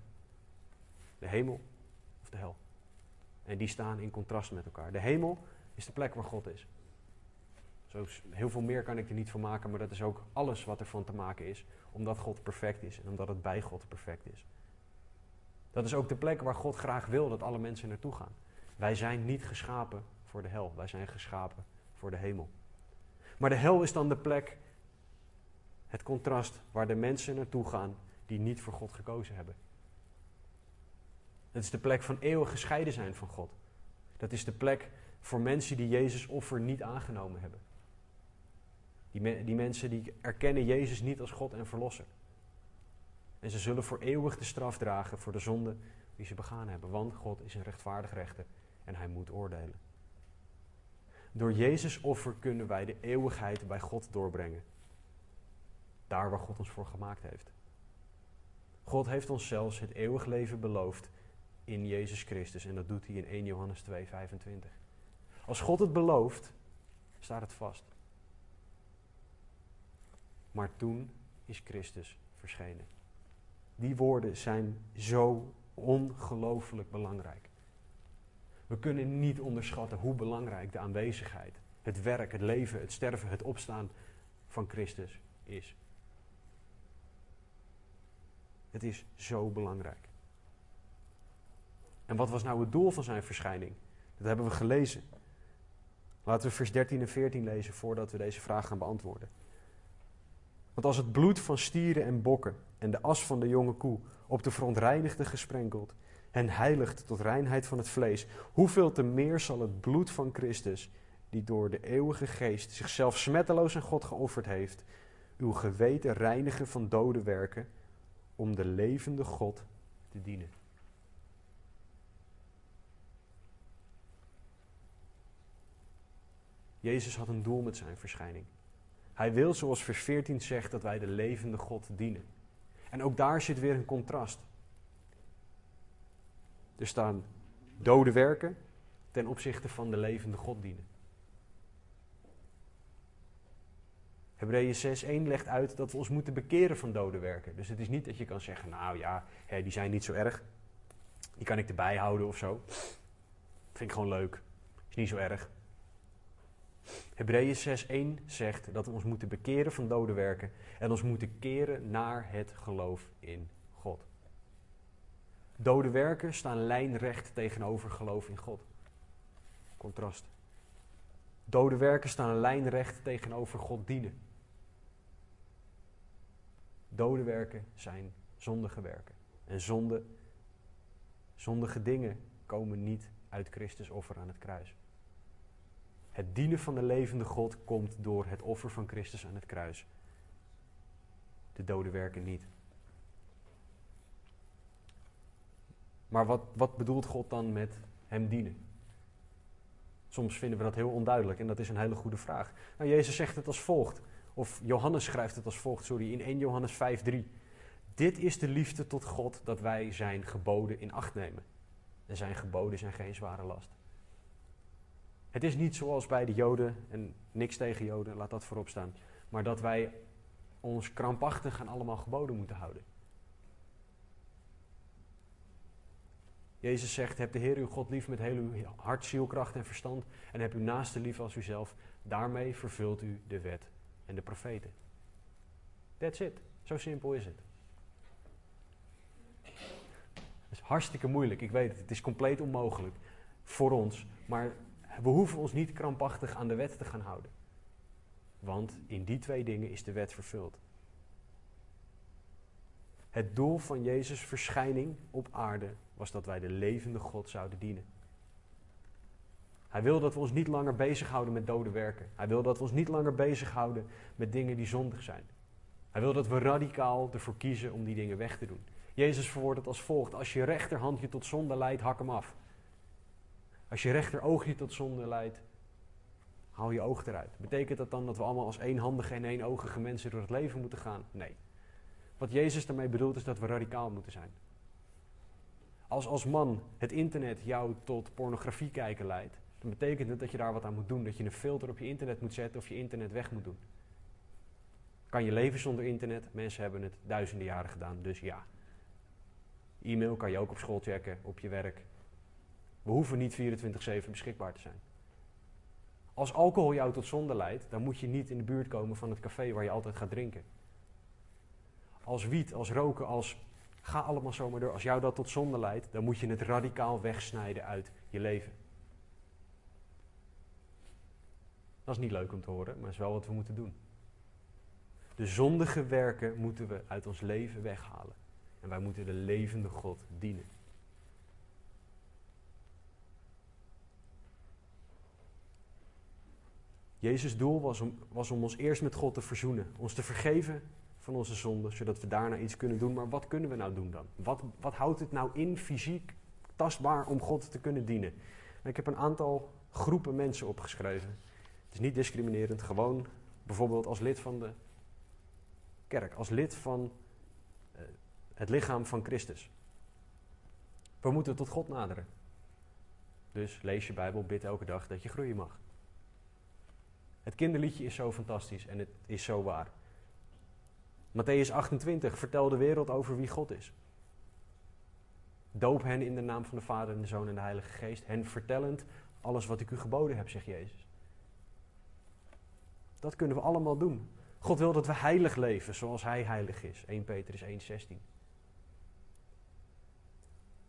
Speaker 1: De hemel of de hel. En die staan in contrast met elkaar. De hemel is de plek waar God is. Zo, heel veel meer kan ik er niet van maken, maar dat is ook alles wat er van te maken is. Omdat God perfect is en omdat het bij God perfect is. Dat is ook de plek waar God graag wil dat alle mensen naartoe gaan. Wij zijn niet geschapen voor de hel, wij zijn geschapen voor de hemel. Maar de hel is dan de plek, het contrast waar de mensen naartoe gaan die niet voor God gekozen hebben. Het is de plek van eeuwig gescheiden zijn van God. Dat is de plek voor mensen die Jezus offer niet aangenomen hebben. Die, die mensen die erkennen Jezus niet als God en Verlosser. En ze zullen voor eeuwig de straf dragen voor de zonde die ze begaan hebben. Want God is een rechtvaardig rechter en hij moet oordelen. Door Jezus offer kunnen wij de eeuwigheid bij God doorbrengen. Daar waar God ons voor gemaakt heeft. God heeft ons zelfs het eeuwig leven beloofd in Jezus Christus. En dat doet hij in 1 Johannes 2, 25. Als God het belooft, staat het vast. Maar toen is Christus verschenen. Die woorden zijn zo ongelooflijk belangrijk. We kunnen niet onderschatten hoe belangrijk de aanwezigheid, het werk, het leven, het sterven, het opstaan van Christus is. Het is zo belangrijk. En wat was nou het doel van zijn verschijning? Dat hebben we gelezen. Laten we vers 13 en 14 lezen voordat we deze vraag gaan beantwoorden. Want als het bloed van stieren en bokken en de as van de jonge koe op de verontreinigde gesprenkeld en heiligt tot reinheid van het vlees, hoeveel te meer zal het bloed van Christus, die door de eeuwige geest zichzelf smetteloos aan God geofferd heeft, uw geweten reinigen van dode werken, om de levende God te dienen. Jezus had een doel met zijn verschijning. Hij wil, zoals vers 14 zegt, dat wij de levende God dienen. En ook daar zit weer een contrast. Er staan dode werken ten opzichte van de levende God dienen. Hebreeën 6:1 legt uit dat we ons moeten bekeren van dode werken. Dus het is niet dat je kan zeggen, nou ja, die zijn niet zo erg. Die kan ik erbij houden of zo. Vind ik gewoon leuk. Is niet zo erg. Hebreeën 6:1 zegt dat we ons moeten bekeren van dode werken en ons moeten keren naar het geloof in God. Dode werken staan lijnrecht tegenover geloof in God. Contrast. Dode werken staan lijnrecht tegenover God dienen. Dode werken zijn zondige werken. En zonde, zondige dingen komen niet uit Christus offer aan het kruis. Het dienen van de levende God komt door het offer van Christus aan het kruis. De dode werken niet. Maar wat, wat bedoelt God dan met hem dienen? Soms vinden we dat heel onduidelijk en dat is een hele goede vraag. Nou, Jezus zegt het als volgt, of Johannes schrijft het als volgt, sorry, in 1 Johannes 5:3. Dit is de liefde tot God dat wij zijn geboden in acht nemen. En zijn geboden zijn geen zware last. Het is niet zoals bij de Joden, en niks tegen Joden, laat dat voorop staan. Maar dat wij ons krampachtig aan allemaal geboden moeten houden. Jezus zegt: Heb de Heer uw God lief met heel uw hart, ziel, kracht en verstand. En heb uw naaste lief als uzelf. Daarmee vervult u de wet en de profeten. That's it. Zo simpel is het. Het is hartstikke moeilijk, ik weet het. Het is compleet onmogelijk voor ons. Maar we hoeven ons niet krampachtig aan de wet te gaan houden. Want in die twee dingen is de wet vervuld. Het doel van Jezus' verschijning op aarde was dat wij de levende God zouden dienen. Hij wil dat we ons niet langer bezighouden met dode werken. Hij wil dat we ons niet langer bezighouden met dingen die zondig zijn. Hij wil dat we radicaal ervoor kiezen om die dingen weg te doen. Jezus verwoordt het als volgt: Als je rechterhand je tot zonde leidt, hak hem af. Als je rechteroog je tot zonde leidt, haal je oog eruit. Betekent dat dan dat we allemaal als eenhandige en éénogige mensen door het leven moeten gaan? Nee. Wat Jezus daarmee bedoelt is dat we radicaal moeten zijn. Als als man het internet jou tot pornografie kijken leidt, dan betekent het dat je daar wat aan moet doen. Dat je een filter op je internet moet zetten of je internet weg moet doen. Kan je leven zonder internet? Mensen hebben het duizenden jaren gedaan, dus ja. E-mail kan je ook op school checken, op je werk. We hoeven niet 24-7 beschikbaar te zijn. Als alcohol jou tot zonde leidt, dan moet je niet in de buurt komen van het café waar je altijd gaat drinken. Als wiet, als roken, als ga allemaal zomaar door. Als jou dat tot zonde leidt, dan moet je het radicaal wegsnijden uit je leven. Dat is niet leuk om te horen, maar is wel wat we moeten doen. De zondige werken moeten we uit ons leven weghalen. En wij moeten de levende God dienen. Jezus' doel was om, was om ons eerst met God te verzoenen, ons te vergeven van onze zonden, zodat we daarna iets kunnen doen. Maar wat kunnen we nou doen dan? Wat, wat houdt het nou in fysiek tastbaar om God te kunnen dienen? ik heb een aantal groepen mensen opgeschreven. Het is niet discriminerend, gewoon bijvoorbeeld als lid van de kerk, als lid van uh, het lichaam van Christus. We moeten tot God naderen. Dus lees je Bijbel, bid elke dag dat je groeien mag. Het kinderliedje is zo fantastisch en het is zo waar. Matthäus 28, vertel de wereld over wie God is. Doop hen in de naam van de Vader en de Zoon en de Heilige Geest, hen vertellend alles wat ik u geboden heb, zegt Jezus. Dat kunnen we allemaal doen. God wil dat we heilig leven zoals Hij heilig is. 1 Petrus 1,16.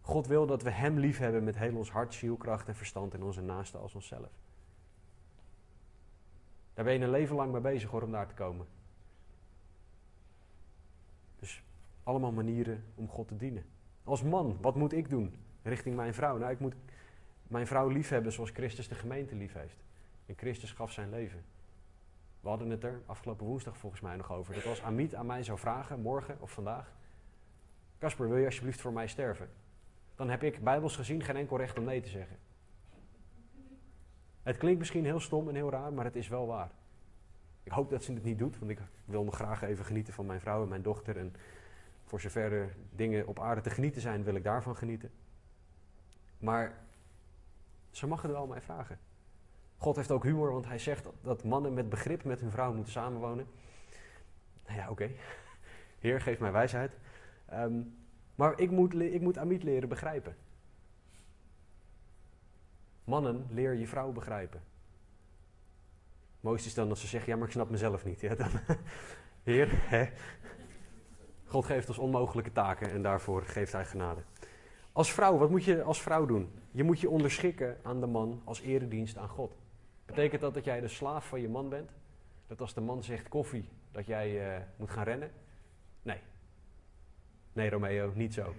Speaker 1: God wil dat we Hem lief hebben met heel ons hart, ziel, kracht en verstand en onze naaste als onszelf. Daar ben je een leven lang mee bezig hoor, om daar te komen. Dus allemaal manieren om God te dienen. Als man, wat moet ik doen richting mijn vrouw? Nou, ik moet mijn vrouw liefhebben zoals Christus de gemeente lief heeft. En Christus gaf zijn leven. We hadden het er afgelopen woensdag volgens mij nog over. Dat als Amit aan mij zou vragen, morgen of vandaag... Casper, wil je alsjeblieft voor mij sterven? Dan heb ik, bijbels gezien, geen enkel recht om nee te zeggen. Het klinkt misschien heel stom en heel raar, maar het is wel waar. Ik hoop dat ze het niet doet, want ik wil nog graag even genieten van mijn vrouw en mijn dochter. En voor zover er dingen op aarde te genieten zijn, wil ik daarvan genieten. Maar ze mag er wel mij vragen. God heeft ook humor, want hij zegt dat mannen met begrip met hun vrouw moeten samenwonen. Nou ja, oké. Heer, geef mij wijsheid. Um, maar ik moet, ik moet Amit leren begrijpen. Mannen, leer je vrouw begrijpen. Mooist is dan dat ze zeggen, ja, maar ik snap mezelf niet. Ja, dan, heer, hè? God geeft ons onmogelijke taken en daarvoor geeft hij genade. Als vrouw, wat moet je als vrouw doen? Je moet je onderschikken aan de man als eredienst aan God. Betekent dat dat jij de slaaf van je man bent? Dat als de man zegt koffie, dat jij uh, moet gaan rennen? Nee. Nee, Romeo, niet zo.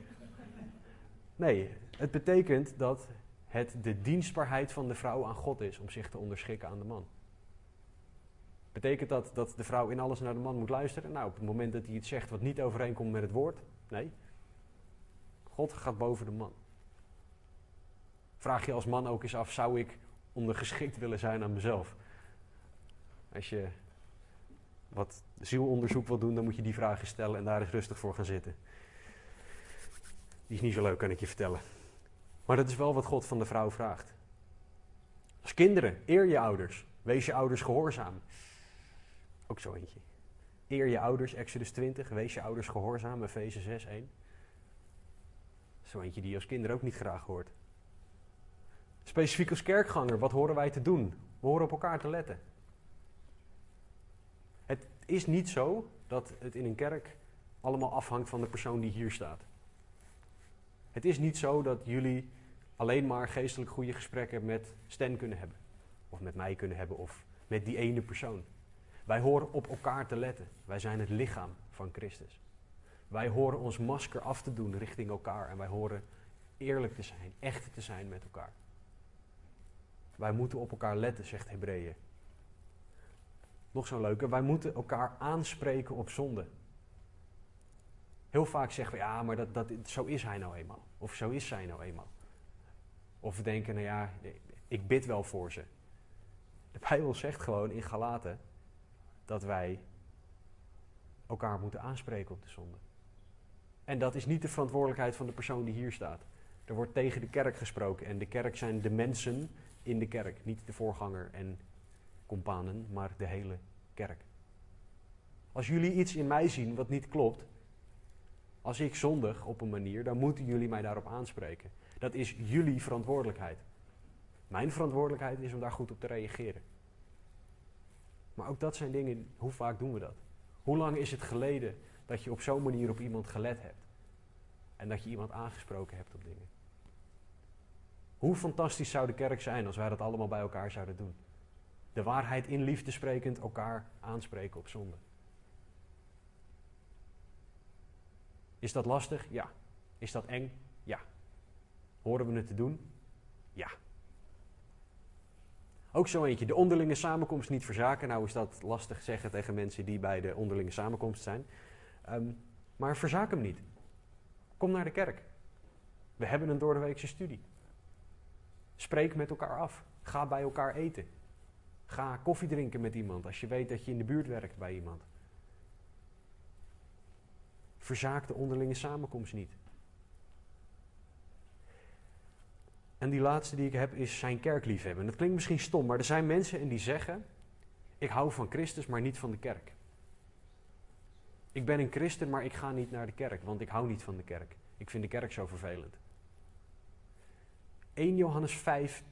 Speaker 1: Nee, het betekent dat het de dienstbaarheid van de vrouw aan God is om zich te onderschikken aan de man. Betekent dat dat de vrouw in alles naar de man moet luisteren? Nou, op het moment dat hij iets zegt wat niet overeenkomt met het woord, nee. God gaat boven de man. Vraag je als man ook eens af, zou ik ondergeschikt willen zijn aan mezelf? Als je wat zielonderzoek wil doen, dan moet je die vragen stellen en daar eens rustig voor gaan zitten. Die is niet zo leuk, kan ik je vertellen. Maar dat is wel wat God van de vrouw vraagt. Als kinderen, eer je ouders. Wees je ouders gehoorzaam. Ook zo eentje. Eer je ouders, Exodus 20. Wees je ouders gehoorzaam, Efeze 6, 1. Zo eentje die je als kinder ook niet graag hoort. Specifiek als kerkganger, wat horen wij te doen? We horen op elkaar te letten. Het is niet zo dat het in een kerk allemaal afhangt van de persoon die hier staat. Het is niet zo dat jullie alleen maar geestelijk goede gesprekken met Stan kunnen hebben. Of met mij kunnen hebben, of met die ene persoon. Wij horen op elkaar te letten. Wij zijn het lichaam van Christus. Wij horen ons masker af te doen richting elkaar en wij horen eerlijk te zijn, echt te zijn met elkaar. Wij moeten op elkaar letten, zegt Hebreeën. Nog zo'n leuke, wij moeten elkaar aanspreken op zonde. Heel vaak zeggen we, ja, maar dat, dat, zo is hij nou eenmaal. Of zo is zij nou eenmaal. Of we denken, nou ja, ik bid wel voor ze. De Bijbel zegt gewoon in Galaten dat wij elkaar moeten aanspreken op de zonde. En dat is niet de verantwoordelijkheid van de persoon die hier staat. Er wordt tegen de kerk gesproken en de kerk zijn de mensen in de kerk. Niet de voorganger en companen, maar de hele kerk. Als jullie iets in mij zien wat niet klopt, als ik zondig op een manier, dan moeten jullie mij daarop aanspreken. Dat is jullie verantwoordelijkheid. Mijn verantwoordelijkheid is om daar goed op te reageren. Maar ook dat zijn dingen, hoe vaak doen we dat? Hoe lang is het geleden dat je op zo'n manier op iemand gelet hebt? En dat je iemand aangesproken hebt op dingen? Hoe fantastisch zou de kerk zijn als wij dat allemaal bij elkaar zouden doen? De waarheid in liefde sprekend elkaar aanspreken op zonde. Is dat lastig? Ja. Is dat eng? Ja. Horen we het te doen? Ja. Ook zo eentje, de onderlinge samenkomst niet verzaken. Nou is dat lastig zeggen tegen mensen die bij de onderlinge samenkomst zijn. Um, maar verzaak hem niet. Kom naar de kerk. We hebben een doordeweekse studie. Spreek met elkaar af. Ga bij elkaar eten. Ga koffie drinken met iemand als je weet dat je in de buurt werkt bij iemand. Verzaak de onderlinge samenkomst niet. En die laatste die ik heb is zijn kerk hebben. Dat klinkt misschien stom, maar er zijn mensen en die zeggen: Ik hou van Christus, maar niet van de kerk. Ik ben een christen, maar ik ga niet naar de kerk, want ik hou niet van de kerk. Ik vind de kerk zo vervelend. 1 Johannes 5,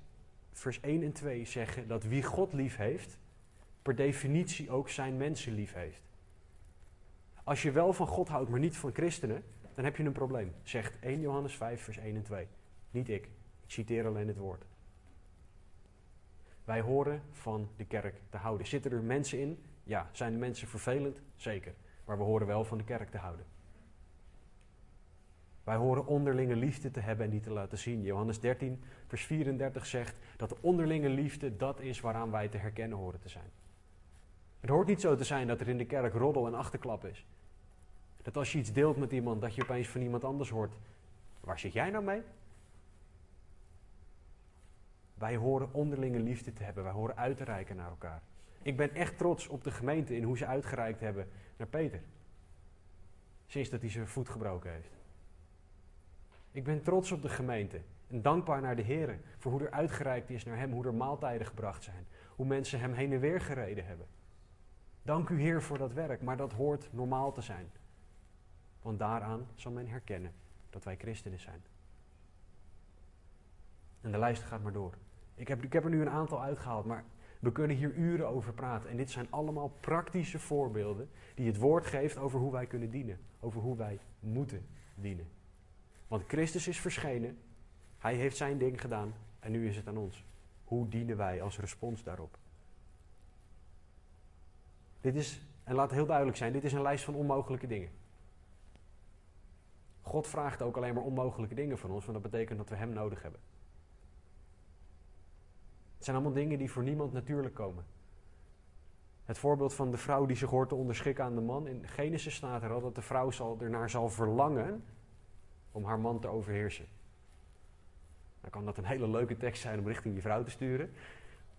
Speaker 1: vers 1 en 2 zeggen dat wie God lief heeft, per definitie ook zijn mensen lief heeft. Als je wel van God houdt, maar niet van christenen, dan heb je een probleem. Zegt 1 Johannes 5, vers 1 en 2. Niet ik. Ik citeer alleen het woord. Wij horen van de kerk te houden. Zitten er mensen in? Ja. Zijn de mensen vervelend? Zeker. Maar we horen wel van de kerk te houden. Wij horen onderlinge liefde te hebben en die te laten zien. Johannes 13, vers 34 zegt dat de onderlinge liefde dat is waaraan wij te herkennen horen te zijn. Het hoort niet zo te zijn dat er in de kerk roddel en achterklap is. Dat als je iets deelt met iemand, dat je opeens van iemand anders hoort. Waar zit jij nou mee? Wij horen onderlinge liefde te hebben. Wij horen uit te reiken naar elkaar. Ik ben echt trots op de gemeente in hoe ze uitgereikt hebben naar Peter. Sinds dat hij zijn voet gebroken heeft. Ik ben trots op de gemeente. En dankbaar naar de Heer voor hoe er uitgereikt is naar hem. Hoe er maaltijden gebracht zijn. Hoe mensen hem heen en weer gereden hebben. Dank u Heer voor dat werk, maar dat hoort normaal te zijn. Want daaraan zal men herkennen dat wij christenen zijn. En de lijst gaat maar door. Ik heb, ik heb er nu een aantal uitgehaald, maar we kunnen hier uren over praten. En dit zijn allemaal praktische voorbeelden die het woord geeft over hoe wij kunnen dienen. Over hoe wij moeten dienen. Want Christus is verschenen, hij heeft zijn ding gedaan en nu is het aan ons. Hoe dienen wij als respons daarop? Dit is, en laat heel duidelijk zijn, dit is een lijst van onmogelijke dingen. God vraagt ook alleen maar onmogelijke dingen van ons, want dat betekent dat we Hem nodig hebben. Het zijn allemaal dingen die voor niemand natuurlijk komen. Het voorbeeld van de vrouw die zich hoort te onderschikken aan de man. In Genesis staat er al dat de vrouw zal, ernaar zal verlangen om haar man te overheersen. Dan kan dat een hele leuke tekst zijn om richting je vrouw te sturen.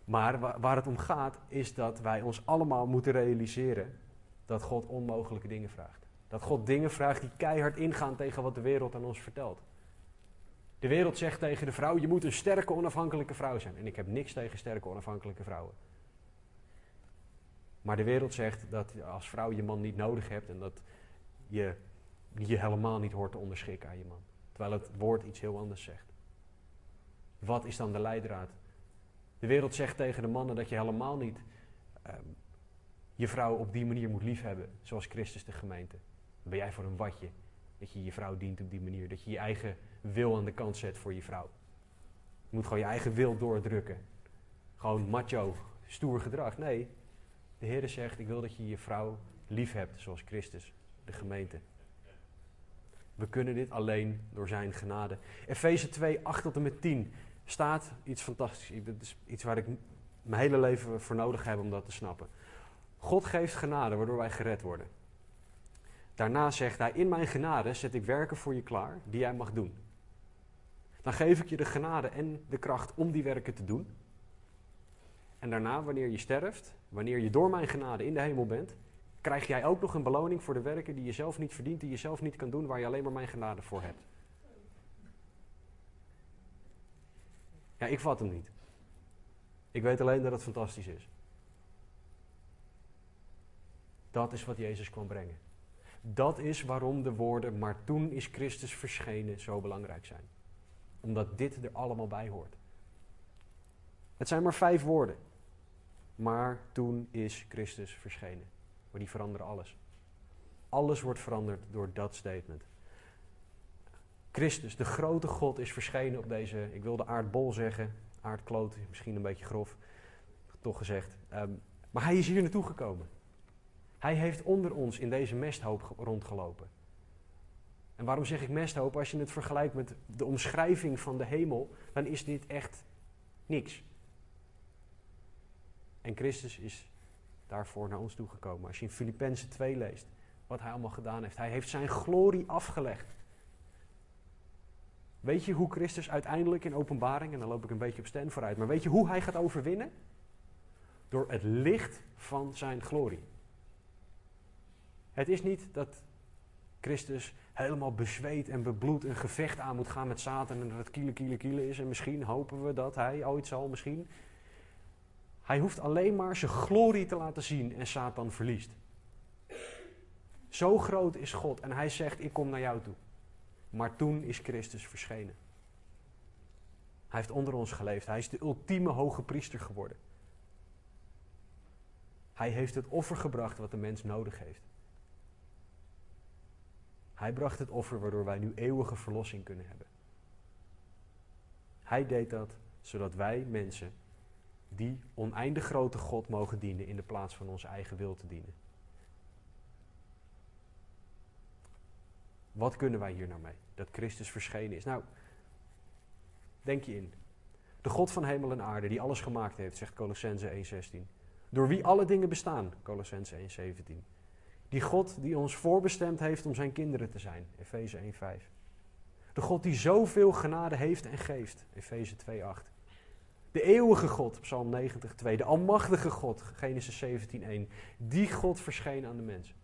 Speaker 1: Maar waar het om gaat is dat wij ons allemaal moeten realiseren dat God onmogelijke dingen vraagt. Dat God dingen vraagt die keihard ingaan tegen wat de wereld aan ons vertelt. De wereld zegt tegen de vrouw: je moet een sterke, onafhankelijke vrouw zijn. En ik heb niks tegen sterke, onafhankelijke vrouwen. Maar de wereld zegt dat als vrouw je man niet nodig hebt en dat je je helemaal niet hoort te onderschikken aan je man. Terwijl het woord iets heel anders zegt. Wat is dan de leidraad? De wereld zegt tegen de mannen dat je helemaal niet ehm, je vrouw op die manier moet liefhebben, zoals Christus de gemeente. Ben jij voor een watje dat je je vrouw dient op die manier. Dat je je eigen wil aan de kant zet voor je vrouw. Je moet gewoon je eigen wil doordrukken. Gewoon macho, stoer gedrag. Nee, de Heer zegt, ik wil dat je je vrouw lief hebt, zoals Christus, de gemeente. We kunnen dit alleen door zijn genade. Efeze 2, 8 tot en met 10 staat iets fantastisch. Is iets waar ik mijn hele leven voor nodig heb om dat te snappen. God geeft genade waardoor wij gered worden. Daarna zegt hij: In mijn genade zet ik werken voor je klaar die jij mag doen. Dan geef ik je de genade en de kracht om die werken te doen. En daarna, wanneer je sterft, wanneer je door mijn genade in de hemel bent, krijg jij ook nog een beloning voor de werken die je zelf niet verdient, die je zelf niet kan doen, waar je alleen maar mijn genade voor hebt. Ja, ik vat hem niet. Ik weet alleen dat het fantastisch is. Dat is wat Jezus kwam brengen. Dat is waarom de woorden, maar toen is Christus verschenen, zo belangrijk zijn. Omdat dit er allemaal bij hoort. Het zijn maar vijf woorden. Maar toen is Christus verschenen. Maar die veranderen alles. Alles wordt veranderd door dat statement. Christus, de grote God, is verschenen op deze, ik wilde aardbol zeggen, aardkloot, misschien een beetje grof, toch gezegd. Ehm, maar hij is hier naartoe gekomen. Hij heeft onder ons in deze mesthoop rondgelopen. En waarom zeg ik mesthoop? Als je het vergelijkt met de omschrijving van de hemel, dan is dit echt niks. En Christus is daarvoor naar ons toegekomen. Als je in Filippenzen 2 leest wat hij allemaal gedaan heeft. Hij heeft zijn glorie afgelegd. Weet je hoe Christus uiteindelijk in openbaring, en dan loop ik een beetje op stand vooruit, maar weet je hoe hij gaat overwinnen? Door het licht van zijn glorie. Het is niet dat Christus helemaal bezweet en bebloed een gevecht aan moet gaan met Satan en dat het kiele, kiele, kiele is. En misschien hopen we dat hij ooit zal, misschien. Hij hoeft alleen maar zijn glorie te laten zien en Satan verliest. Zo groot is God en hij zegt: Ik kom naar jou toe. Maar toen is Christus verschenen. Hij heeft onder ons geleefd. Hij is de ultieme hoge priester geworden. Hij heeft het offer gebracht wat de mens nodig heeft. Hij bracht het offer waardoor wij nu eeuwige verlossing kunnen hebben. Hij deed dat zodat wij mensen die oneindig grote God mogen dienen in de plaats van onze eigen wil te dienen. Wat kunnen wij hier nou mee? Dat Christus verschenen is. Nou, denk je in. De God van hemel en aarde, die alles gemaakt heeft, zegt Colossense 1,16. Door wie alle dingen bestaan, Colossense 1,17. Die God die ons voorbestemd heeft om zijn kinderen te zijn, Efeze 1,5. De God die zoveel genade heeft en geeft, Efeze 2,8. De eeuwige God, Psalm 90, 2. De almachtige God, Genesis 17, 1. Die God verscheen aan de mens.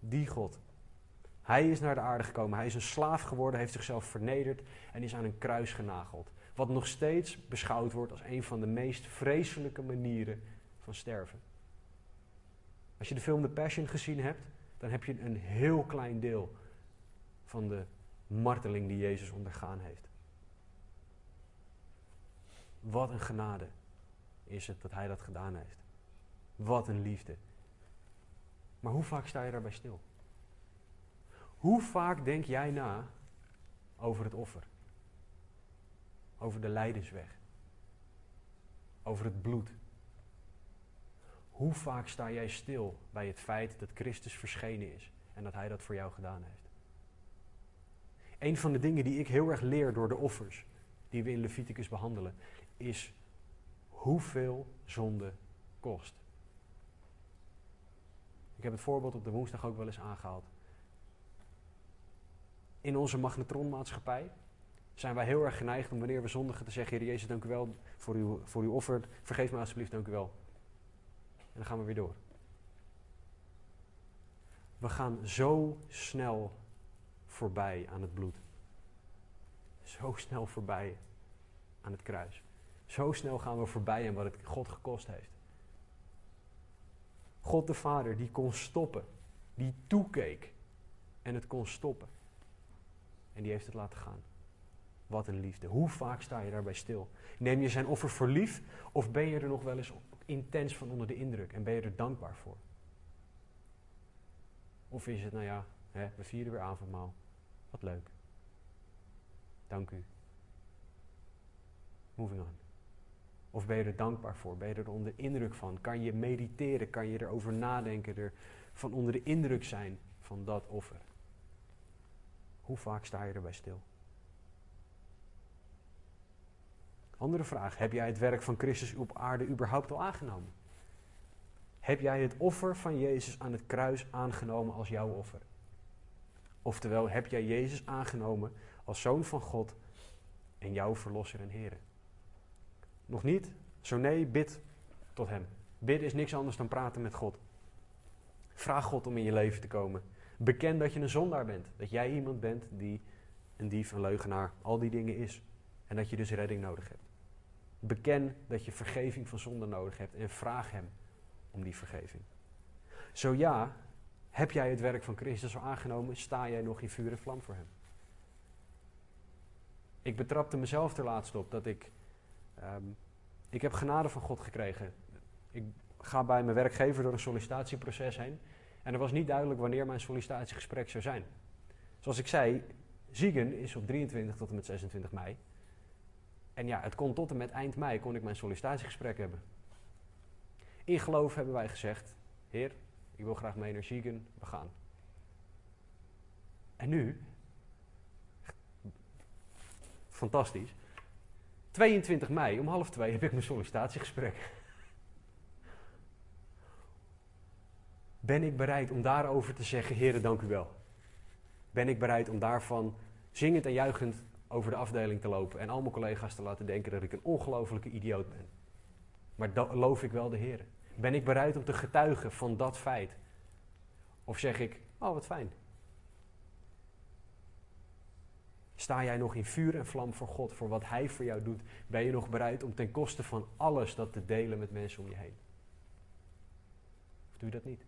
Speaker 1: Die God. Hij is naar de aarde gekomen. Hij is een slaaf geworden, heeft zichzelf vernederd en is aan een kruis genageld. Wat nog steeds beschouwd wordt als een van de meest vreselijke manieren van sterven. Als je de film The Passion gezien hebt, dan heb je een heel klein deel van de marteling die Jezus ondergaan heeft. Wat een genade is het dat hij dat gedaan heeft. Wat een liefde. Maar hoe vaak sta je daarbij stil? Hoe vaak denk jij na over het offer? Over de lijdensweg? Over het bloed? Hoe vaak sta jij stil bij het feit dat Christus verschenen is en dat Hij dat voor jou gedaan heeft? Een van de dingen die ik heel erg leer door de offers die we in Leviticus behandelen, is hoeveel zonde kost. Ik heb het voorbeeld op de woensdag ook wel eens aangehaald. In onze magnetronmaatschappij zijn wij heel erg geneigd om wanneer we zondigen te zeggen: Heer Jezus, dank u wel voor uw, voor uw offer. Vergeef me alsjeblieft, dank u wel. En dan gaan we weer door. We gaan zo snel voorbij aan het bloed. Zo snel voorbij aan het kruis. Zo snel gaan we voorbij aan wat het God gekost heeft. God de Vader die kon stoppen, die toekeek en het kon stoppen. En die heeft het laten gaan. Wat een liefde. Hoe vaak sta je daarbij stil? Neem je zijn offer voor lief of ben je er nog wel eens intens van onder de indruk en ben je er dankbaar voor? Of is het, nou ja, hè, we vieren weer avondmaal. Wat leuk. Dank u. Moving on. Of ben je er dankbaar voor? Ben je er onder indruk van? Kan je mediteren? Kan je erover nadenken? Er van onder de indruk zijn van dat offer? Hoe vaak sta je erbij stil? Andere vraag. Heb jij het werk van Christus op aarde überhaupt al aangenomen? Heb jij het offer van Jezus aan het kruis aangenomen als jouw offer? Oftewel, heb jij Jezus aangenomen als zoon van God en jouw verlosser en Heer? Nog niet? Zo nee, bid tot Hem. Bidden is niks anders dan praten met God. Vraag God om in je leven te komen. Beken dat je een zondaar bent. Dat jij iemand bent die een dief, een leugenaar, al die dingen is. En dat je dus redding nodig hebt. Beken dat je vergeving van zonde nodig hebt en vraag Hem om die vergeving. Zo ja, heb jij het werk van Christus al aangenomen? Sta jij nog in vuur en vlam voor Hem? Ik betrapte mezelf er laatst op dat ik. Ehm, ik heb genade van God gekregen. Ik ga bij mijn werkgever door een sollicitatieproces heen. En er was niet duidelijk wanneer mijn sollicitatiegesprek zou zijn. Zoals ik zei, Ziegen is op 23 tot en met 26 mei. En ja, het kon tot en met eind mei kon ik mijn sollicitatiegesprek hebben. In geloof hebben wij gezegd, Heer, ik wil graag mee naar Ziegen, we gaan. En nu, fantastisch, 22 mei om half twee heb ik mijn sollicitatiegesprek. Ben ik bereid om daarover te zeggen, heren, dank u wel? Ben ik bereid om daarvan zingend en juichend over de afdeling te lopen en al mijn collega's te laten denken dat ik een ongelofelijke idioot ben? Maar loof ik wel de heren? Ben ik bereid om te getuigen van dat feit? Of zeg ik, oh wat fijn. Sta jij nog in vuur en vlam voor God, voor wat Hij voor jou doet? Ben je nog bereid om ten koste van alles dat te delen met mensen om je heen? Of doe je dat niet?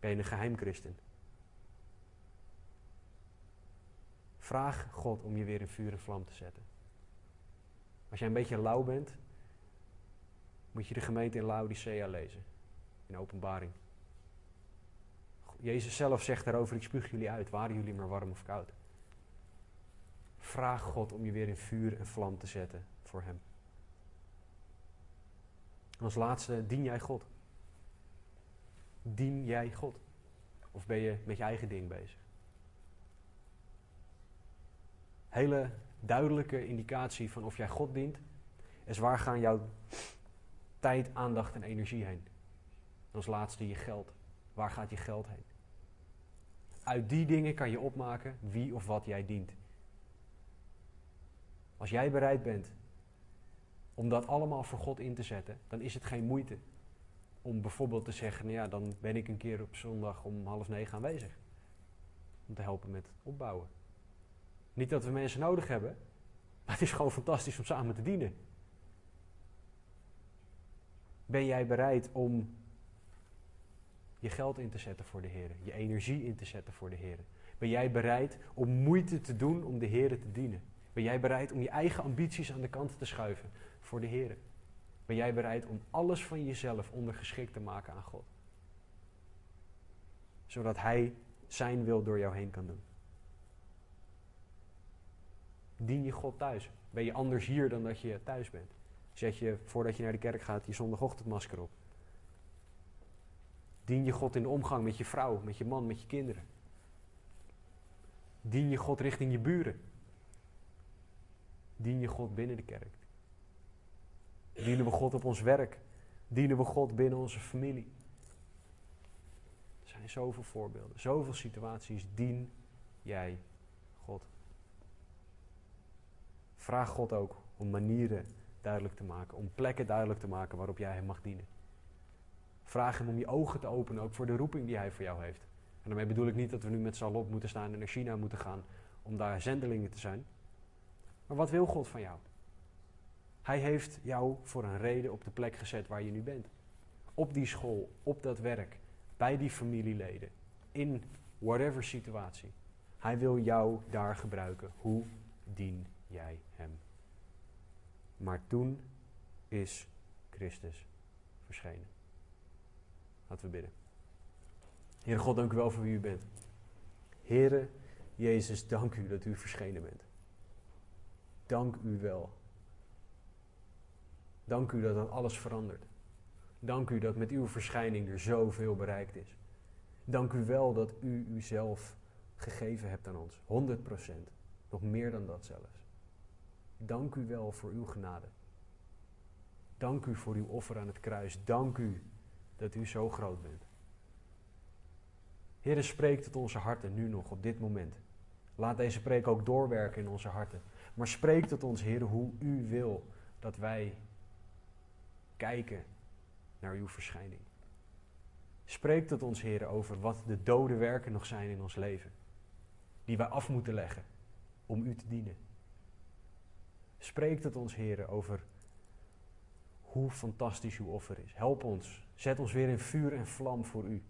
Speaker 1: Ben je een geheim christen? Vraag God om je weer in vuur en vlam te zetten. Als jij een beetje lauw bent, moet je de gemeente in Laodicea lezen. In openbaring. Jezus zelf zegt daarover, ik spuug jullie uit, waren jullie maar warm of koud. Vraag God om je weer in vuur en vlam te zetten voor Hem. En als laatste, dien jij God? Dien jij God? Of ben je met je eigen ding bezig? Hele duidelijke indicatie van of jij God dient, is waar gaan jouw tijd, aandacht en energie heen? En als laatste je geld. Waar gaat je geld heen? Uit die dingen kan je opmaken wie of wat jij dient. Als jij bereid bent om dat allemaal voor God in te zetten, dan is het geen moeite om bijvoorbeeld te zeggen, nou ja, dan ben ik een keer op zondag om half negen aanwezig. Om te helpen met opbouwen. Niet dat we mensen nodig hebben, maar het is gewoon fantastisch om samen te dienen. Ben jij bereid om je geld in te zetten voor de Heer, je energie in te zetten voor de Heer? Ben jij bereid om moeite te doen om de Heer te dienen? Ben jij bereid om je eigen ambities aan de kant te schuiven voor de Heer? Ben jij bereid om alles van jezelf ondergeschikt te maken aan God? Zodat Hij zijn wil door jou heen kan doen. Dien je God thuis? Ben je anders hier dan dat je thuis bent? Zet je voordat je naar de kerk gaat je zondagochtendmasker op. Dien je God in de omgang met je vrouw, met je man, met je kinderen. Dien je God richting je buren. Dien je God binnen de kerk. Dienen we God op ons werk. Dienen we God binnen onze familie. Er zijn zoveel voorbeelden, zoveel situaties. Dien jij God. Vraag God ook om manieren duidelijk te maken, om plekken duidelijk te maken waarop jij Hem mag dienen. Vraag Hem om je ogen te openen, ook voor de roeping die Hij voor jou heeft. En daarmee bedoel ik niet dat we nu met z'n allen op moeten staan en naar China moeten gaan om daar zendelingen te zijn. Maar wat wil God van jou? Hij heeft jou voor een reden op de plek gezet waar je nu bent. Op die school, op dat werk, bij die familieleden, in whatever situatie. Hij wil jou daar gebruiken. Hoe dien jij hem? Maar toen is Christus verschenen. Laten we bidden. Heere God, dank u wel voor wie u bent. Heere Jezus, dank u dat u verschenen bent. Dank u wel. Dank u dat dat alles verandert. Dank u dat met uw verschijning er zoveel bereikt is. Dank u wel dat u uzelf gegeven hebt aan ons. 100%. Nog meer dan dat zelfs. Dank u wel voor uw genade. Dank u voor uw offer aan het kruis. Dank u dat u zo groot bent. Heer, spreek tot onze harten nu nog op dit moment. Laat deze preek ook doorwerken in onze harten. Maar spreek tot ons, Heer, hoe u wil dat wij kijken naar uw verschijning. Spreek tot ons, Heer, over wat de dode werken nog zijn in ons leven. Die wij af moeten leggen om u te dienen. Spreek tot ons, Heer, over hoe fantastisch uw offer is. Help ons. Zet ons weer in vuur en vlam voor u.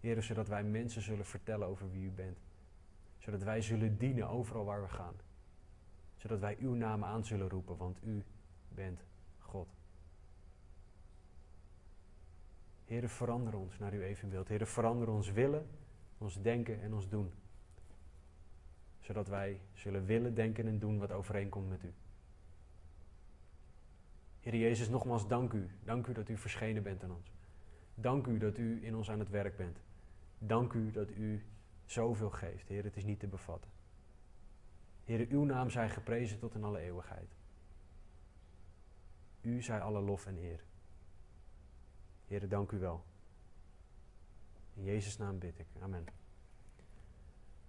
Speaker 1: Heer, zodat wij mensen zullen vertellen over wie u bent. Zodat wij zullen dienen overal waar we gaan. Zodat wij uw naam aan zullen roepen, want u bent God. Heer, verander ons naar uw evenbeeld. Heer, verander ons willen, ons denken en ons doen. Zodat wij zullen willen, denken en doen wat overeenkomt met u. Heer Jezus, nogmaals dank u. Dank u dat u verschenen bent aan ons. Dank u dat u in ons aan het werk bent. Dank u dat u zoveel geeft. Heer, het is niet te bevatten. Heer, uw naam zij geprezen tot in alle eeuwigheid. U zij alle lof en eer. Heer, dank u wel. In Jezus' naam bid ik. Amen.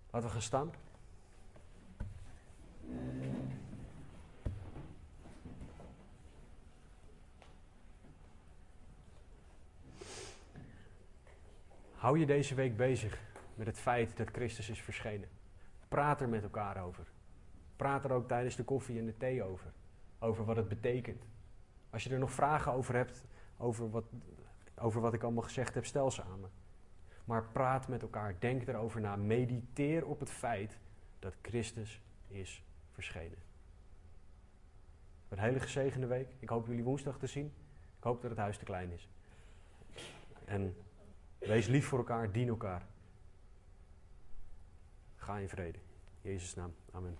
Speaker 1: Laten we gaan staan. Hou je deze week bezig met het feit dat Christus is verschenen. Praat er met elkaar over. Praat er ook tijdens de koffie en de thee over. Over wat het betekent. Als je er nog vragen over hebt, over wat, over wat ik allemaal gezegd heb, stel ze aan me. Maar praat met elkaar, denk erover na, mediteer op het feit dat Christus is verschenen. Een hele gezegende week. Ik hoop jullie woensdag te zien. Ik hoop dat het huis te klein is. En wees lief voor elkaar, dien elkaar. Ga in vrede. In Jezus' naam. Amen.